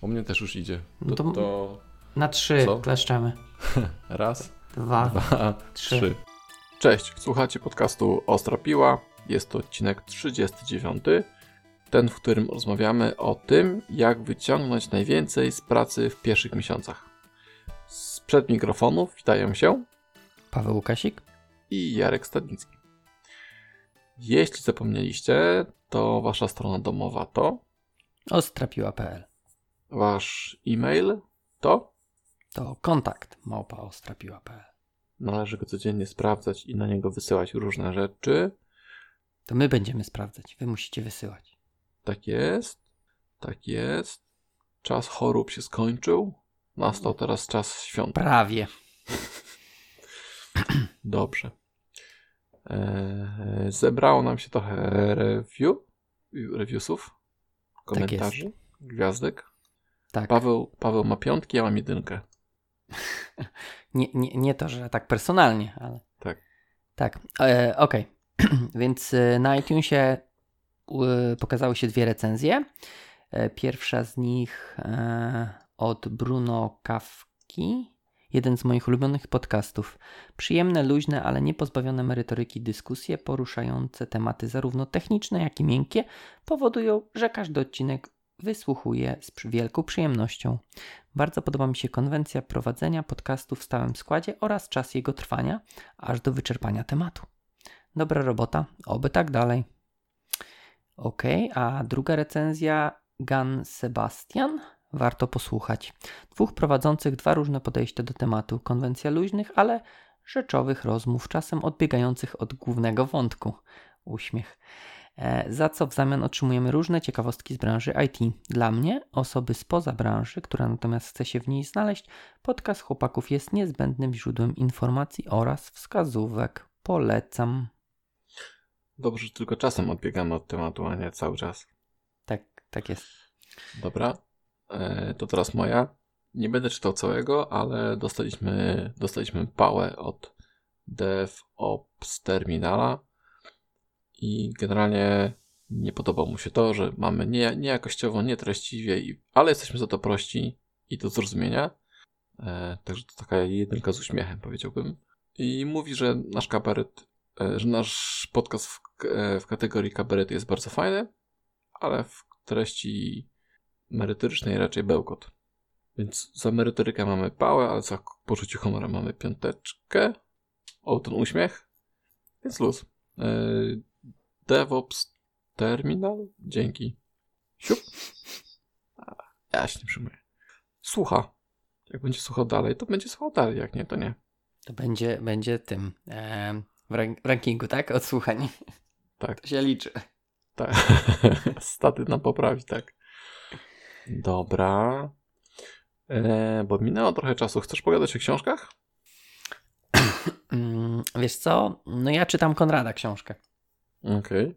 U mnie też już idzie. No To, to- to Na trzy Co? kleszczemy. raz, Dwa. dwa, trzy. trzy. Cześć, słuchacie podcastu Ostra Piła. Jest to odcinek 39. Ten, w którym rozmawiamy o tym, jak wyciągnąć najwięcej z pracy w pierwszych miesiącach. Sprzed mikrofonów witają się Paweł Łukasik. i Jarek Stadnicki. Jeśli zapomnieliście, to wasza strona domowa to, Ostrapiła.pl wasz e-mail to, To kontakt małpa ostrapiła.pl należy go codziennie sprawdzać i na niego wysyłać różne rzeczy. To my będziemy sprawdzać. Wy musicie wysyłać. Tak jest, tak jest. Czas chorób się skończył. Nastał teraz czas świąt. Prawie. Dobrze. Eee, zebrało nam się trochę review, reviewsów, komentarzy, gwiazdek. Tak. Paweł, Paweł ma piątki, ja mam jedynkę. Nie, nie, nie to, że tak personalnie, ale. Tak. Tak. E, Okej. Więc e, na iTunesie pokazały się dwie recenzje. E, Pierwsza z nich e, od Bruno Kawki. Jeden z moich ulubionych podcastów. Przyjemne, luźne, ale nie pozbawione merytoryki dyskusje poruszające tematy zarówno techniczne, jak i miękkie powodują, że każdy odcinek wysłuchuję z wielką przyjemnością. Bardzo podoba mi się konwencja prowadzenia podcastu w stałym składzie oraz czas jego trwania, aż do wyczerpania tematu. Dobra robota, oby tak dalej. Ok, a druga recenzja Gan Sebastian. Warto posłuchać. Dwóch prowadzących dwa różne podejścia do tematu. Konwencja luźnych, ale rzeczowych rozmów, czasem odbiegających od głównego wątku. Uśmiech. E, Za co w zamian otrzymujemy różne ciekawostki z branży IT. Dla mnie, osoby spoza branży, która natomiast chce się w niej znaleźć, podcast chłopaków jest niezbędnym źródłem informacji oraz wskazówek. Polecam. Dobrze, że tylko czasem odbiegamy od tematu, a nie cały czas. Tak, tak jest. Dobra, e, to teraz moja. Nie będę czytał całego, ale dostaliśmy, dostaliśmy pałę od DevOps Terminala i generalnie nie podoba mu się to, że mamy nie, nie jakościowo, nie treściwie, i- ale jesteśmy za to prości i do zrozumienia. E, także to taka jedynka z uśmiechem, powiedziałbym. I mówi, że nasz kabaret, e, że nasz podcast w, e, w kategorii kabaret jest bardzo fajny, ale w treści merytorycznej raczej bełkot. Więc za merytorykę mamy pałę, ale za poczucie humoru mamy piąteczkę. O, ten uśmiech. Więc luz. Yy, DevOps Terminal. Dzięki. Siup. Ja się nie przyjmuję. Słucha. Jak będzie słuchał dalej, to będzie słuchał dalej. Jak nie, to nie. To będzie, będzie tym em, w rank- rankingu, tak? Odsłuchań. Tak. To się liczy. Tak. Staty nam poprawi, tak. Dobra. E, bo minęło trochę czasu. Chcesz pogadać o książkach? Mm, wiesz co? No ja czytam Konrada książkę. Okej.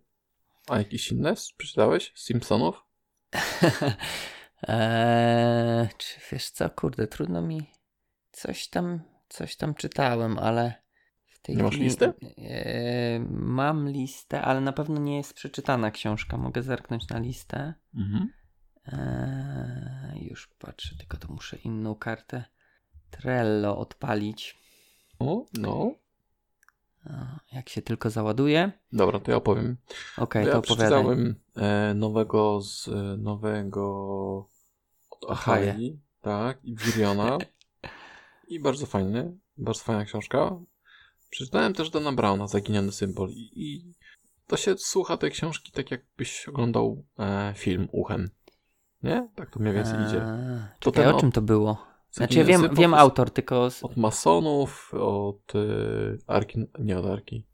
A jakieś inne przeczytałeś? Simpsonów? eee, czy wiesz co? Kurde, trudno mi. Coś tam, coś tam czytałem, ale w tej Nie masz chwili, listy? Eee, mam listę, ale na pewno nie jest przeczytana książka. Mogę zerknąć na listę. Mhm. Eee, już patrzę, tylko to muszę inną kartę Trello odpalić. O, no. Jak się tylko załaduje. Dobra, to ja opowiem. Okej, ja to opowiadaj. przeczytałem e, nowego z e, nowego od. Achai, tak, i Viriona. I bardzo fajny, bardzo fajna książka. Przeczytałem też Dana Browna, Zaginiony symbol i, i to się słucha tej książki tak jakbyś oglądał e, film uchem. Nie? Tak to mniej więcej idzie. To czekaj, ten o czym to było? Znaczy ja wiem, wiem autor, tylko... z- Od masonów, od e, Arki, nie od Arki.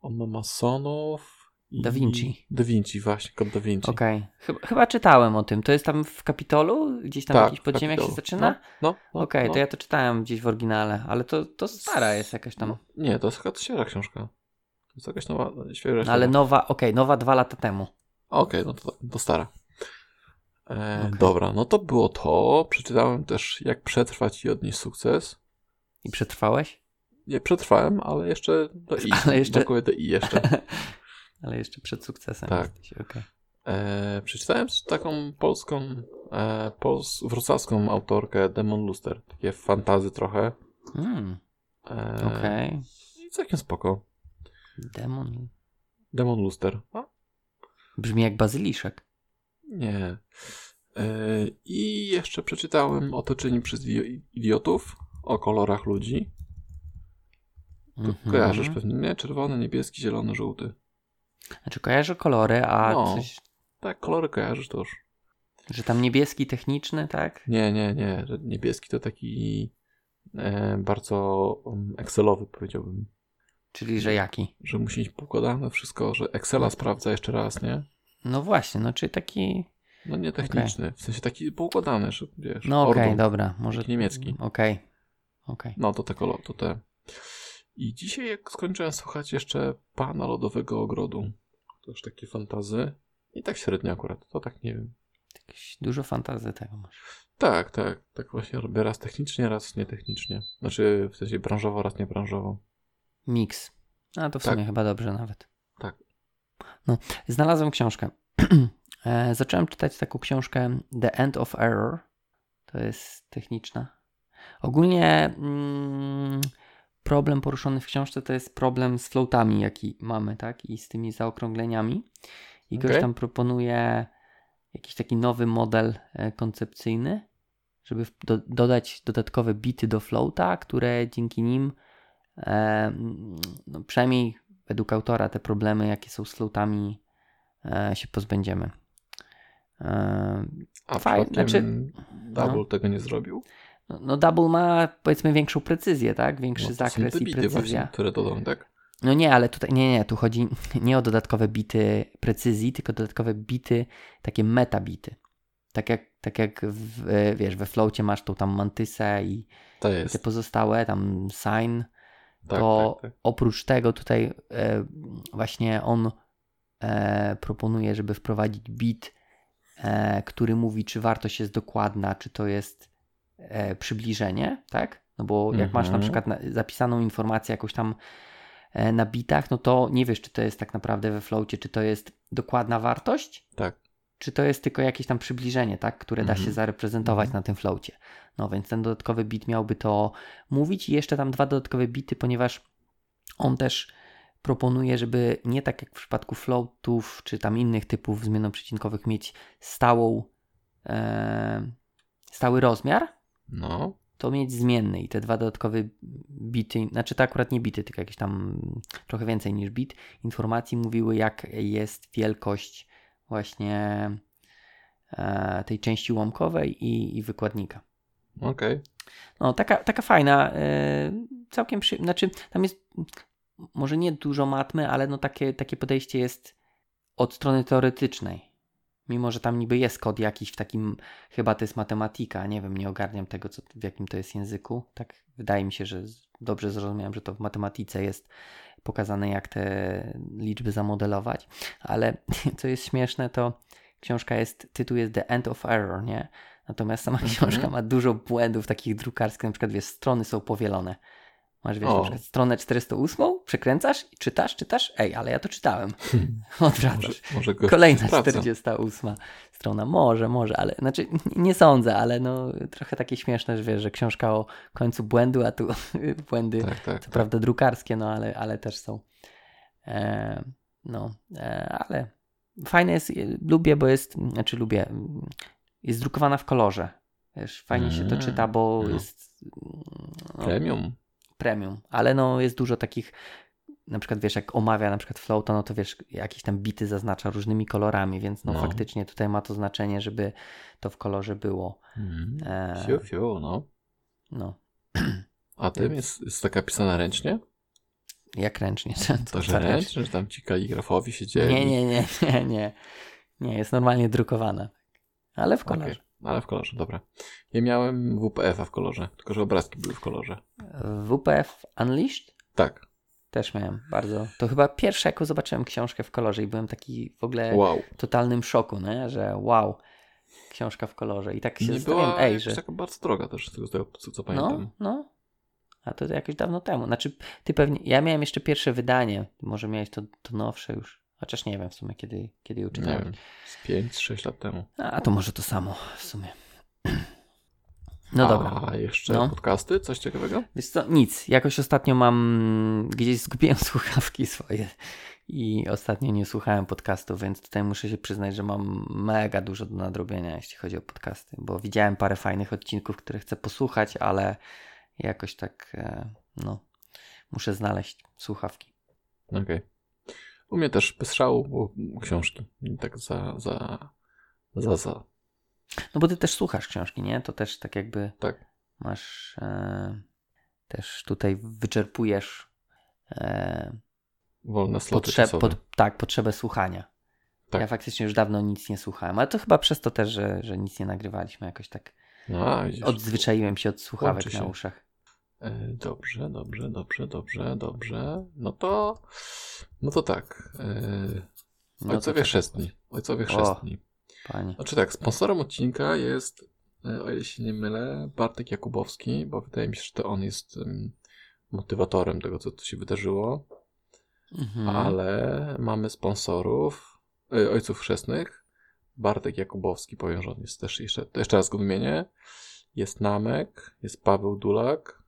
On ma masonów. i- Da Vinci. Da Vinci, właśnie, kod Da Vinci. Okej, chyba, chyba czytałem o tym. To jest tam w Kapitolu? Gdzieś tam Tak, jakiś podziemiak się zaczyna? No, no, no, Okej, no. to ja to czytałem gdzieś w oryginale, ale to, to stara jest jakaś tam. Nie, to jest jakaś świeża książka. To jest jakaś nowa, świeża No, ale nowa, okej, nowa dwa lata temu. Okej, no to, to stara. E, Okej. Dobra, no to było to. Przeczytałem też Jak przetrwać i odnieść sukces. I przetrwałeś? Nie przetrwałem, ale jeszcze do I. Ale jeszcze- Brakuje do I jeszcze. Ale jeszcze przed sukcesem Tak. jesteś, okej. E, przeczytałem taką polską, e, pols wrocławską autorkę Demon Luster. Takie fantazy trochę. Hmm, E, Okej. I całkiem spoko. Demon. Demon Luster. A? Brzmi jak bazyliszek. Nie. E, I jeszcze przeczytałem Otoczeni przez idiotów o kolorach ludzi. Mhm. Kojarzysz pewnie, nie? Czerwony, niebieski, zielony, żółty. Znaczy kojarzę kolory, a No. coś, Tak, kolory kojarzysz to już. że tam niebieski techniczny, tak? Nie, nie, nie. że Niebieski to taki e, bardzo um, Excelowy powiedziałbym. Czyli, że jaki? Że musi być poukładane wszystko, że Excela sprawdza jeszcze raz, nie? No właśnie, no czy taki... No nie techniczny, w sensie taki poukładany, że wiesz. No okej, ordą. dobra, może... Niemiecki. Okej, okej. No to te kolor, to te. I dzisiaj jak skończyłem słuchać jeszcze Pana Lodowego Ogrodu. To już takie fantazy. I tak średnio akurat, to tak nie wiem. Jakieś Dużo fantazji tego masz. Tak, tak. Tak właśnie robię raz technicznie, raz nietechnicznie. Znaczy w sensie branżowo, raz niebranżowo. Mix. A to w Tak. sumie chyba dobrze nawet. No, znalazłem książkę. e, zacząłem czytać taką książkę The End of Error. To jest techniczna. Ogólnie mm, problem poruszony w książce to jest problem z floatami, jaki mamy, tak? I z tymi zaokrągleniami. I ktoś Okej. tam proponuje jakiś taki nowy model e, koncepcyjny, żeby do, dodać dodatkowe bity do floata, które dzięki nim e, no przynajmniej według autora te problemy, jakie są z floatami, e, się pozbędziemy. E, A Fajnie, znaczy- Double no. tego nie zrobił? no, no Double ma powiedzmy większą precyzję, tak? Większy No, są zakres te i precyzja. właśnie, które dodał, tak? No nie, ale tutaj nie, nie, tu chodzi nie o dodatkowe bity precyzji, tylko dodatkowe bity, takie metabity. Tak jak, tak jak w, e, wiesz, we flowcie masz tą tam mantysę i te pozostałe, tam sign, Tak, to tak, tak. oprócz tego tutaj e, właśnie on e, proponuje, żeby wprowadzić bit, e, który mówi, czy wartość jest dokładna, czy to jest e, przybliżenie, tak? No bo jak masz na Mhm. przykład na, zapisaną informację jakąś tam e, na bitach, no to nie wiesz, czy to jest tak naprawdę we flowcie, czy to jest dokładna wartość, Tak. Czy to jest tylko jakieś tam przybliżenie, tak, które da Mhm. się zareprezentować Mhm. na tym flowcie. No więc ten dodatkowy bit miałby to mówić i jeszcze tam dwa dodatkowe bity, ponieważ on też proponuje, żeby nie tak jak w przypadku floatów czy tam innych typów zmiennoprzecinkowych mieć stałą, e, stały rozmiar, No. to mieć zmienny i te dwa dodatkowe bity, znaczy to akurat nie bity, tylko jakieś tam trochę więcej niż bit, informacji mówiły jak jest wielkość właśnie e, tej części ułamkowej i, i wykładnika. Okej. No, taka, taka fajna, e, całkiem przy... Znaczy, tam jest może nie dużo matmy, ale no takie, takie podejście jest od strony teoretycznej. Mimo, że tam niby jest kod jakiś w takim, chyba to jest matematyka, nie wiem, nie ogarniam tego, co, w jakim to jest języku. Tak wydaje mi się, że dobrze zrozumiałem, że to w matematyce jest pokazane, jak te liczby zamodelować. Ale co jest śmieszne, to książka jest, tytuł jest The End of Error, nie? Natomiast sama Mhm. książka ma dużo błędów takich drukarskich, na przykład wiesz, strony są powielone. Masz wiesz, O. na przykład stronę 408, przekręcasz i czytasz, czytasz, ej, ale ja to czytałem. Odwracasz. Może, może Kolejna sprawdzę. 48 strona. Może, może, ale znaczy nie sądzę, ale no trochę takie śmieszne, że wiesz, że książka o końcu błędu, a tu błędy Tak, tak. co prawda drukarskie, no ale, ale też są. E, no, e, ale fajne jest, e, lubię, bo jest, znaczy lubię, mm, jest drukowana w kolorze. Wiesz, fajnie się to Mm, czyta, bo no. jest no, Premium. Premium, ale no jest dużo takich, na przykład wiesz, jak omawia na przykład flauta, no to wiesz, jakieś tam bity zaznacza różnymi kolorami, więc no, No. faktycznie tutaj ma to znaczenie, żeby to w kolorze było. Mm. E, Fiu, fiu, no. no, A tym jest, jest taka pisana ręcznie? jak ręcznie. To, że Co ręcznie, że tam ci kaligrafowi się dzieje. Nie, nie, nie, nie, nie. Nie, jest normalnie drukowana. Ale w kolorze. Ale w kolorze, dobra. Ja miałem WPF-a w kolorze, tylko że obrazki były w kolorze. WPF Unleashed Tak. też miałem bardzo. To chyba pierwsze, jaką zobaczyłem książkę w kolorze i byłem taki w ogóle Wow. w totalnym szoku, nie? że wow, książka w kolorze. I tak się Nie zastanawiam, była ej, że. taka bardzo droga też, z tego co, co, No, pamiętam. no. A to jakoś dawno temu. Znaczy, ty pewnie. Ja miałem jeszcze pierwsze wydanie. Może miałeś to, to nowsze już. Chociaż nie wiem w sumie, kiedy, kiedy ją Nie czytałem. wiem, z 5-6 lat temu. A to może to samo w sumie. No dobra. A jeszcze No. podcasty? Coś ciekawego? Wiesz co, nic. Jakoś ostatnio mam. Gdzieś zgubiłem słuchawki swoje i ostatnio nie słuchałem podcastu, więc tutaj muszę się przyznać, że mam mega dużo do nadrobienia, jeśli chodzi o podcasty, bo widziałem parę fajnych odcinków, które chcę posłuchać, ale jakoś tak, e, no, muszę znaleźć słuchawki. Okej. U mnie też bez szału, bo książki. Tak za, za, za, za. No bo ty też słuchasz książki, nie? To też tak jakby Tak. masz, e, też tutaj wyczerpujesz e, Wolne sloty Potrze- pod, tak, potrzebę słuchania. Tak. Ja faktycznie już dawno nic nie słuchałem, ale to chyba przez to też, że, że nic nie nagrywaliśmy. Jakoś tak No, widzisz. odzwyczaiłem się od słuchawek na uszach. E, Dobrze, dobrze, dobrze, dobrze, dobrze. No to, no to tak. E, No Ojcowie to, chrzestni. Ojcowie O. chrzestni. Panie. Znaczy tak, sponsorem odcinka jest, e, o ile się nie mylę, Bartek Jakubowski, bo wydaje mi się, że to on jest em, motywatorem tego, co tu się wydarzyło. Mhm. Ale mamy sponsorów, e, ojców chrzestnych. Bartek Jakubowski, powiem, że on jest też jeszcze, jeszcze raz go wymienię. Jest Namek, jest Paweł Dulak,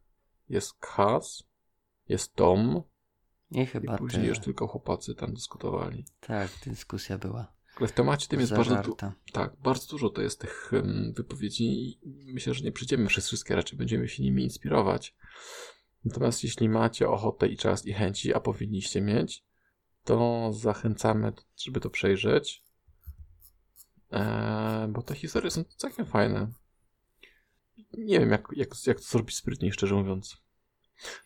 jest Khas, jest Tom I i chyba później tyle. już tylko chłopacy tam dyskutowali. Tak, dyskusja była. Ale w temacie tym jest bardzo, du- tak, bardzo dużo to jest tych em, wypowiedzi i myślę, że nie przejdziemy przez wszystkie, raczej będziemy się nimi inspirować. Natomiast jeśli macie ochotę i czas i chęci, a powinniście mieć, to zachęcamy, żeby to przejrzeć, eee, bo te historie są całkiem fajne. Nie wiem, jak, jak, jak to zrobić sprytniej, szczerze mówiąc.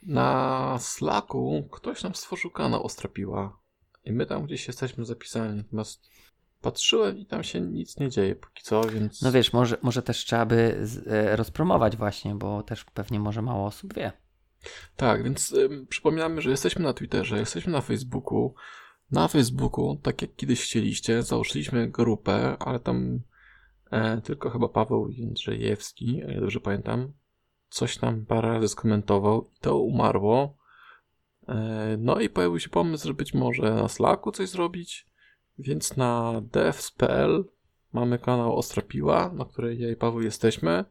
Na Slacku ktoś nam stworzył kanał Ostrapiła i my tam gdzieś jesteśmy zapisani, natomiast patrzyłem i tam się nic nie dzieje póki co, więc... No wiesz, może, może też trzeba by z, e, rozpromować właśnie, bo też pewnie może mało osób wie. Tak, więc ym, przypominamy, że jesteśmy na Twitterze, jesteśmy na Facebooku. Na Facebooku, tak jak kiedyś chcieliście, założyliśmy grupę, ale tam e, tylko chyba Paweł Jędrzejewski, ile dobrze pamiętam, coś tam parę razy skomentował i to umarło. E, no i pojawił się pomysł, że być może na Slacku coś zrobić, więc na devs.pl mamy kanał Ostrapiła, na której ja i Paweł jesteśmy.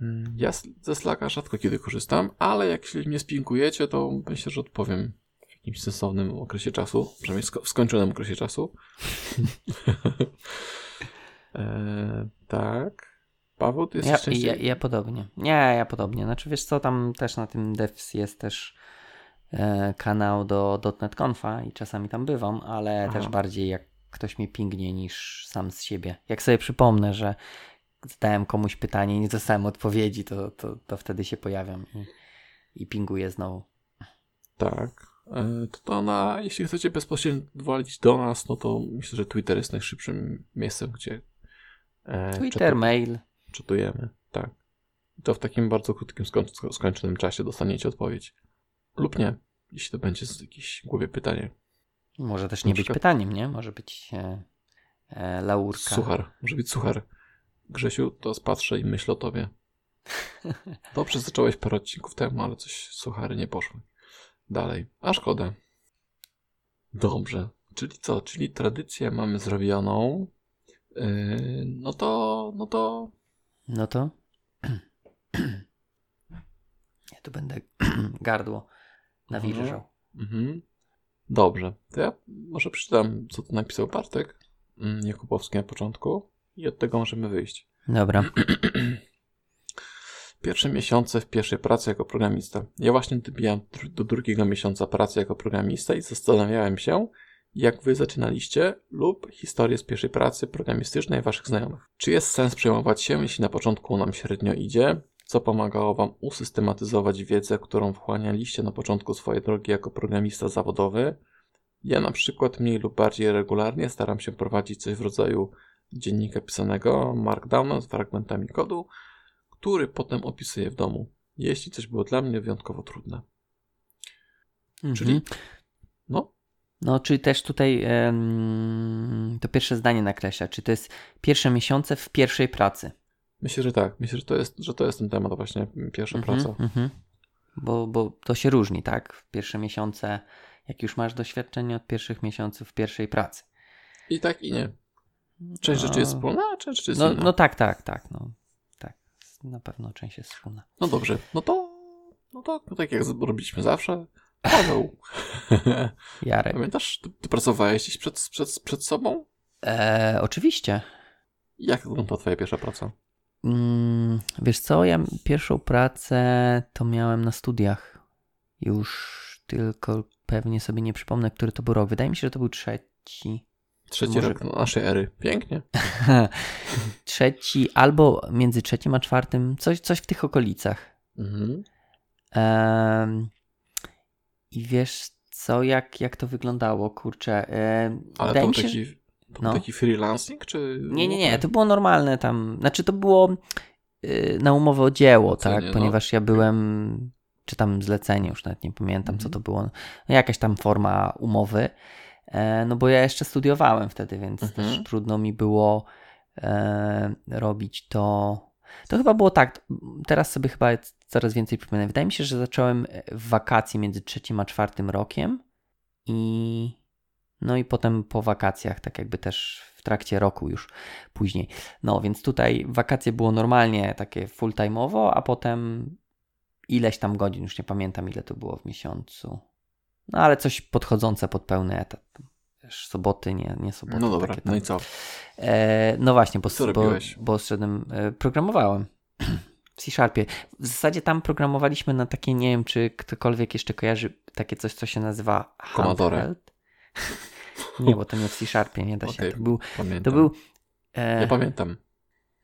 Mm, Ja ze Slacka rzadko kiedy korzystam, ale jak się mnie spinkujecie, to myślę, że odpowiem w jakimś sensownym okresie czasu, przynajmniej w skończonym okresie czasu. e, tak. Paweł, ty jesteś Ja, częściej... ja, ja podobnie. Nie, ja podobnie. Znaczy wiesz co, tam też na tym devs jest też e, kanał do .NET Confa i czasami tam bywam, ale Aha. też bardziej jak ktoś mi pingnie niż sam z siebie. Jak sobie przypomnę, że zadałem komuś pytanie i nie dostałem odpowiedzi, to, to, to wtedy się pojawiam i, i pinguję znowu. Tak. E, To, to na, jeśli chcecie bezpośrednio walić do nas, no to myślę, że Twitter jest najszybszym miejscem, gdzie Twitter, czatu- mail. czytujemy. Tak. To w takim bardzo krótkim, skoń- skończonym czasie dostaniecie odpowiedź. Lub nie, jeśli to będzie z jakieś głowie pytanie. Może też nie być pytaniem, nie? Może być e, e, laurka. Suchar, może być suchar. Grzesiu, to spatrzę i myślę o tobie. Dobrze zacząłeś parę odcinków temu, ale coś suchary nie poszły. Dalej. A szkoda. Dobrze. Czyli co? Czyli tradycję mamy zrobioną. Yy, no to, no to No to. Ja tu będę gardło nawilżał. Mhm. Dobrze. To ja może przeczytam, co tu napisał Bartek mm, Jakubowski na początku i od tego możemy wyjść. Dobra. Pierwsze miesiące w pierwszej pracy jako programista. Ja właśnie dobijam do drugiego miesiąca pracy jako programista i zastanawiałem się, jak wy zaczynaliście lub historię z pierwszej pracy programistycznej waszych znajomych. Czy jest sens przejmować się, jeśli na początku nam średnio idzie? Co pomagało wam usystematyzować wiedzę, którą wchłanialiście na początku swojej drogi jako programista zawodowy? Ja na przykład mniej lub bardziej regularnie staram się prowadzić coś w rodzaju dziennika pisanego Markdownem z fragmentami kodu, który potem opisuję w domu, jeśli coś było dla mnie wyjątkowo trudne. Czyli- Mhm. No, No, czyli też tutaj em, to pierwsze zdanie nakreśla. Czy to jest pierwsze miesiące w pierwszej pracy? myślę, że tak. Myślę, że to jest, że to jest ten temat właśnie, pierwsza Mhm, praca. mhm. Bo, bo to się różni, tak? Pierwsze miesiące jak już masz doświadczenie od pierwszych miesięcy pierwszej pracy. I tak i nie. Część No. rzeczy jest wspólna, a część rzeczy jest No, inna. no tak, tak, tak. No, tak. Na pewno część jest wspólna. No dobrze, no to, no to tak jak robiliśmy zawsze. Paweł, Jarek. pamiętasz, ty, ty pracowałeś gdzieś przed, przed, przed sobą? E, oczywiście. Jak wyglądała twoja pierwsza praca? Mm, wiesz co, ja pierwszą pracę to miałem na studiach. Już tylko pewnie sobie nie przypomnę, który to był rok. Wydaje mi się, że to był trzeci. Trzeci Może- rok naszej ery. Pięknie. trzeci albo między trzecim a czwartym, coś, coś w tych okolicach. Mhm. Em, I wiesz co, jak, jak to wyglądało, kurczę. Ale to był się, taki, to no. był taki freelancing, czy... Nie, nie, nie, to było normalne tam. Znaczy to było y, na umowę o dzieło, Zlecenie, tak? no. Ponieważ ja byłem, czy tam zlecenie, już nawet nie pamiętam co Mhm. to było. No, jakaś tam forma umowy. E, no bo ja jeszcze studiowałem wtedy, więc Mhm. też trudno mi było e, robić to. To chyba było tak. Teraz sobie chyba coraz więcej przypominam. Wydaje mi się, że zacząłem w wakacje między trzecim a czwartym rokiem i no i potem po wakacjach, tak jakby też w trakcie roku już później. No więc tutaj wakacje było normalnie takie full-time'owo, a potem ileś tam godzin, już nie pamiętam ile to było w miesiącu. No ale coś podchodzące pod pełny etat. Wiesz, soboty, nie, nie soboty. No dobra, no i co? E, no właśnie, bo, Co bo, bo szedłem, e, programowałem w C-Sharpie. W zasadzie tam programowaliśmy na takie, nie wiem, czy ktokolwiek jeszcze kojarzy takie coś, co się nazywa Commodore. Nie, bo to nie w C-Sharpie, nie da się. Okej, To był, Pamiętam. to był e, Ja pamiętam.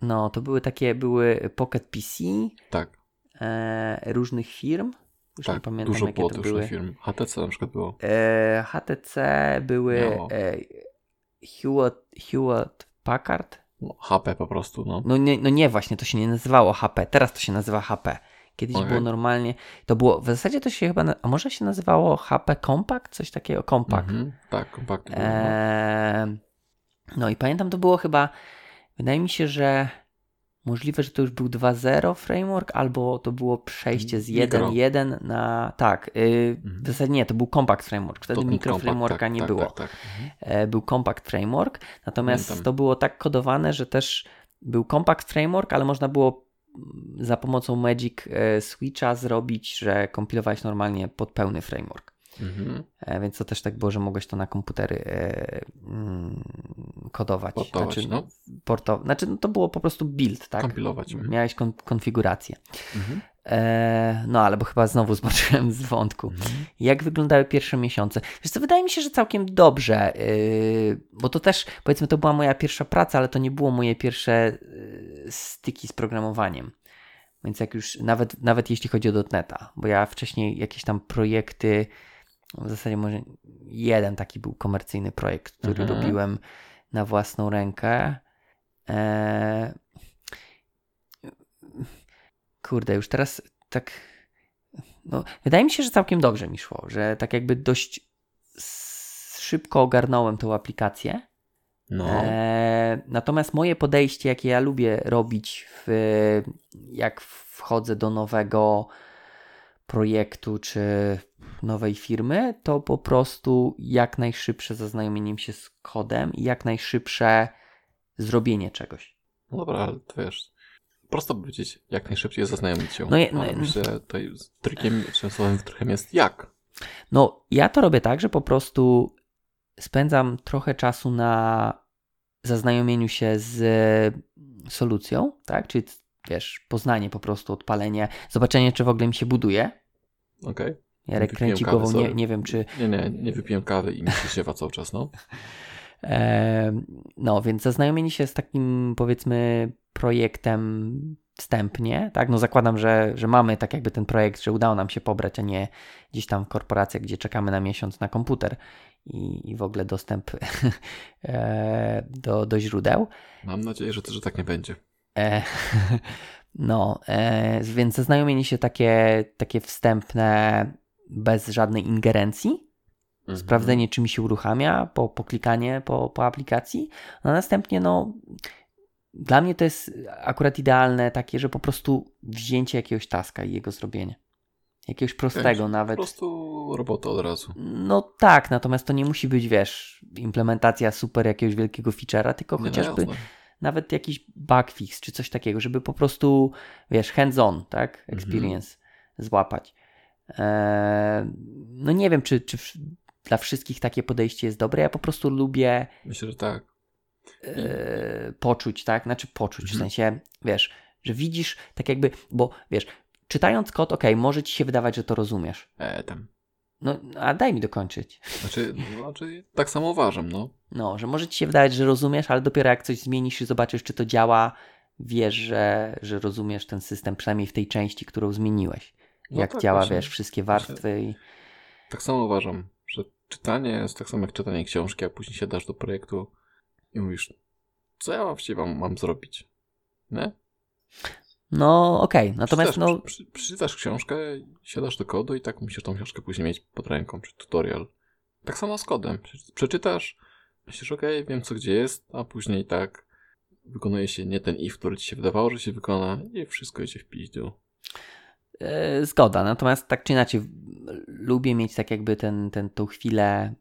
no, to były takie, były Pocket PC Tak, e, różnych firm. Już nie tak. pamiętam, Dużo jakie było to tych były. firm. HTC na przykład było. E, HTC były e, Hewlett, Hewlett Packard. No, HP po prostu, no. No nie, no nie, właśnie, to się nie nazywało HP. Teraz to się nazywa HP. Kiedyś Okej. było normalnie. To było, w zasadzie to się chyba, a może się nazywało HP Compact? Coś takiego, Compact. Mhm. Tak, kompakty były. No. Eee, no i pamiętam, to było chyba, wydaje mi się, że możliwe, że to już był 2.0 framework, albo to było przejście z Mikro. 1.1 na, tak, yy, Mhm. w zasadzie nie, to był Compact Framework, wtedy ten mikro kompakt, frameworka tak, nie tak, było. Tak, tak. Mhm. E, był Compact Framework, natomiast Pamiętam. to było tak kodowane, że też był Compact Framework, ale można było za pomocą Magic e, Switcha zrobić, że kompilowałeś normalnie pod pełny framework. Mhm. E, Więc to też tak było, że mogłeś to na komputery e, mm, kodować. Portować, znaczy, no. porto, znaczy no to było po prostu build, tak? Kompilować. Mhm. Miałeś kon- konfigurację. Mhm. E, no ale bo chyba znowu zboczyłem z wątku. Mhm. Jak wyglądały pierwsze miesiące? Wiesz co, wydaje mi się, że całkiem dobrze, yy, bo to też, powiedzmy, to była moja pierwsza praca, ale to nie było moje pierwsze yy, styki z programowaniem. Więc jak już, nawet, nawet jeśli chodzi o dotneta, bo ja wcześniej jakieś tam projekty, w zasadzie może jeden taki był komercyjny projekt, który Mhm. robiłem na własną rękę. E, kurde, już teraz tak no, wydaje mi się, że całkiem dobrze mi szło, że tak jakby dość szybko ogarnąłem tą aplikację. No. E, natomiast moje podejście, jakie ja lubię robić, w, jak wchodzę do nowego projektu czy nowej firmy, to po prostu jak najszybsze zaznajomienie się z kodem i jak najszybsze zrobienie czegoś. no dobra, ale to wiesz, prosto powiedzieć, jak najszybciej zaznajomić się. No je- no Ale myślę, tutaj trikiem, słowem trikiem jest jak. No, ja to robię tak, że po prostu spędzam trochę czasu na zaznajomieniu się z solucją, tak? Czyli wiesz, poznanie po prostu, odpalenie, zobaczenie, czy w ogóle mi się buduje. Okej? Jarek Wypiłem kręci głową, nie, nie wiem, czy. Nie, nie, nie wypiłem kawy i mi się siewa cały czas, no. E, no, więc zaznajomienie się z takim, powiedzmy, projektem wstępnie, tak? No zakładam, że, że mamy tak jakby ten projekt, że udało nam się pobrać, a nie gdzieś tam w korporacjach, gdzie czekamy na miesiąc na komputer i, i w ogóle dostęp e, do, do źródeł. Mam nadzieję, że, że tak nie będzie. E, no, e, więc zaznajomienie się takie, takie wstępne, bez żadnej ingerencji, Mhm. sprawdzenie, czy mi się uruchamia, po, po klikanie po, po aplikacji, a następnie, no, dla mnie to jest akurat idealne takie, że po prostu wzięcie jakiegoś taska i jego zrobienie. Jakiegoś prostego nawet. Po prostu robotę od razu. No tak, natomiast to nie musi być, wiesz, implementacja super jakiegoś wielkiego feature'a, tylko Nie, no chociażby nawet jakiś bug fix czy coś takiego, żeby po prostu, wiesz, hands-on, tak? Mhm. Experience złapać. Eee, no nie wiem, czy, czy w- dla wszystkich takie podejście jest dobre. Ja po prostu lubię Myślę, że tak. e, poczuć, tak? Znaczy poczuć, w Mhm. sensie, wiesz, że widzisz tak jakby, bo wiesz, czytając kod, ok, może ci się wydawać, że to rozumiesz. E, tam. No, a daj mi dokończyć. Znaczy, znaczy, tak samo uważam, no. No, że może ci się wydawać, że rozumiesz, ale dopiero jak coś zmienisz i zobaczysz, czy to działa, wiesz, że, że rozumiesz ten system, przynajmniej w tej części, którą zmieniłeś. No jak tak, działa, właśnie. wiesz, wszystkie warstwy i... Tak samo uważam, że czytanie jest tak samo jak czytanie książki, a później siadasz do projektu i mówisz, co ja właściwie mam, mam zrobić? Nie? No, okej, natomiast Przeczytasz, no, przy, przeczytasz książkę, siadasz do kodu i tak musisz tą książkę później mieć pod ręką, czy tutorial. Tak samo z kodem. Prze- Przeczytasz, myślisz, okej, wiem co gdzie jest, a później tak wykonuje się nie ten if, który ci się wydawało, że się wykona i wszystko idzie w piździu. E, zgoda, natomiast tak czy inaczej lubię mieć tak jakby ten, ten, tą chwilę,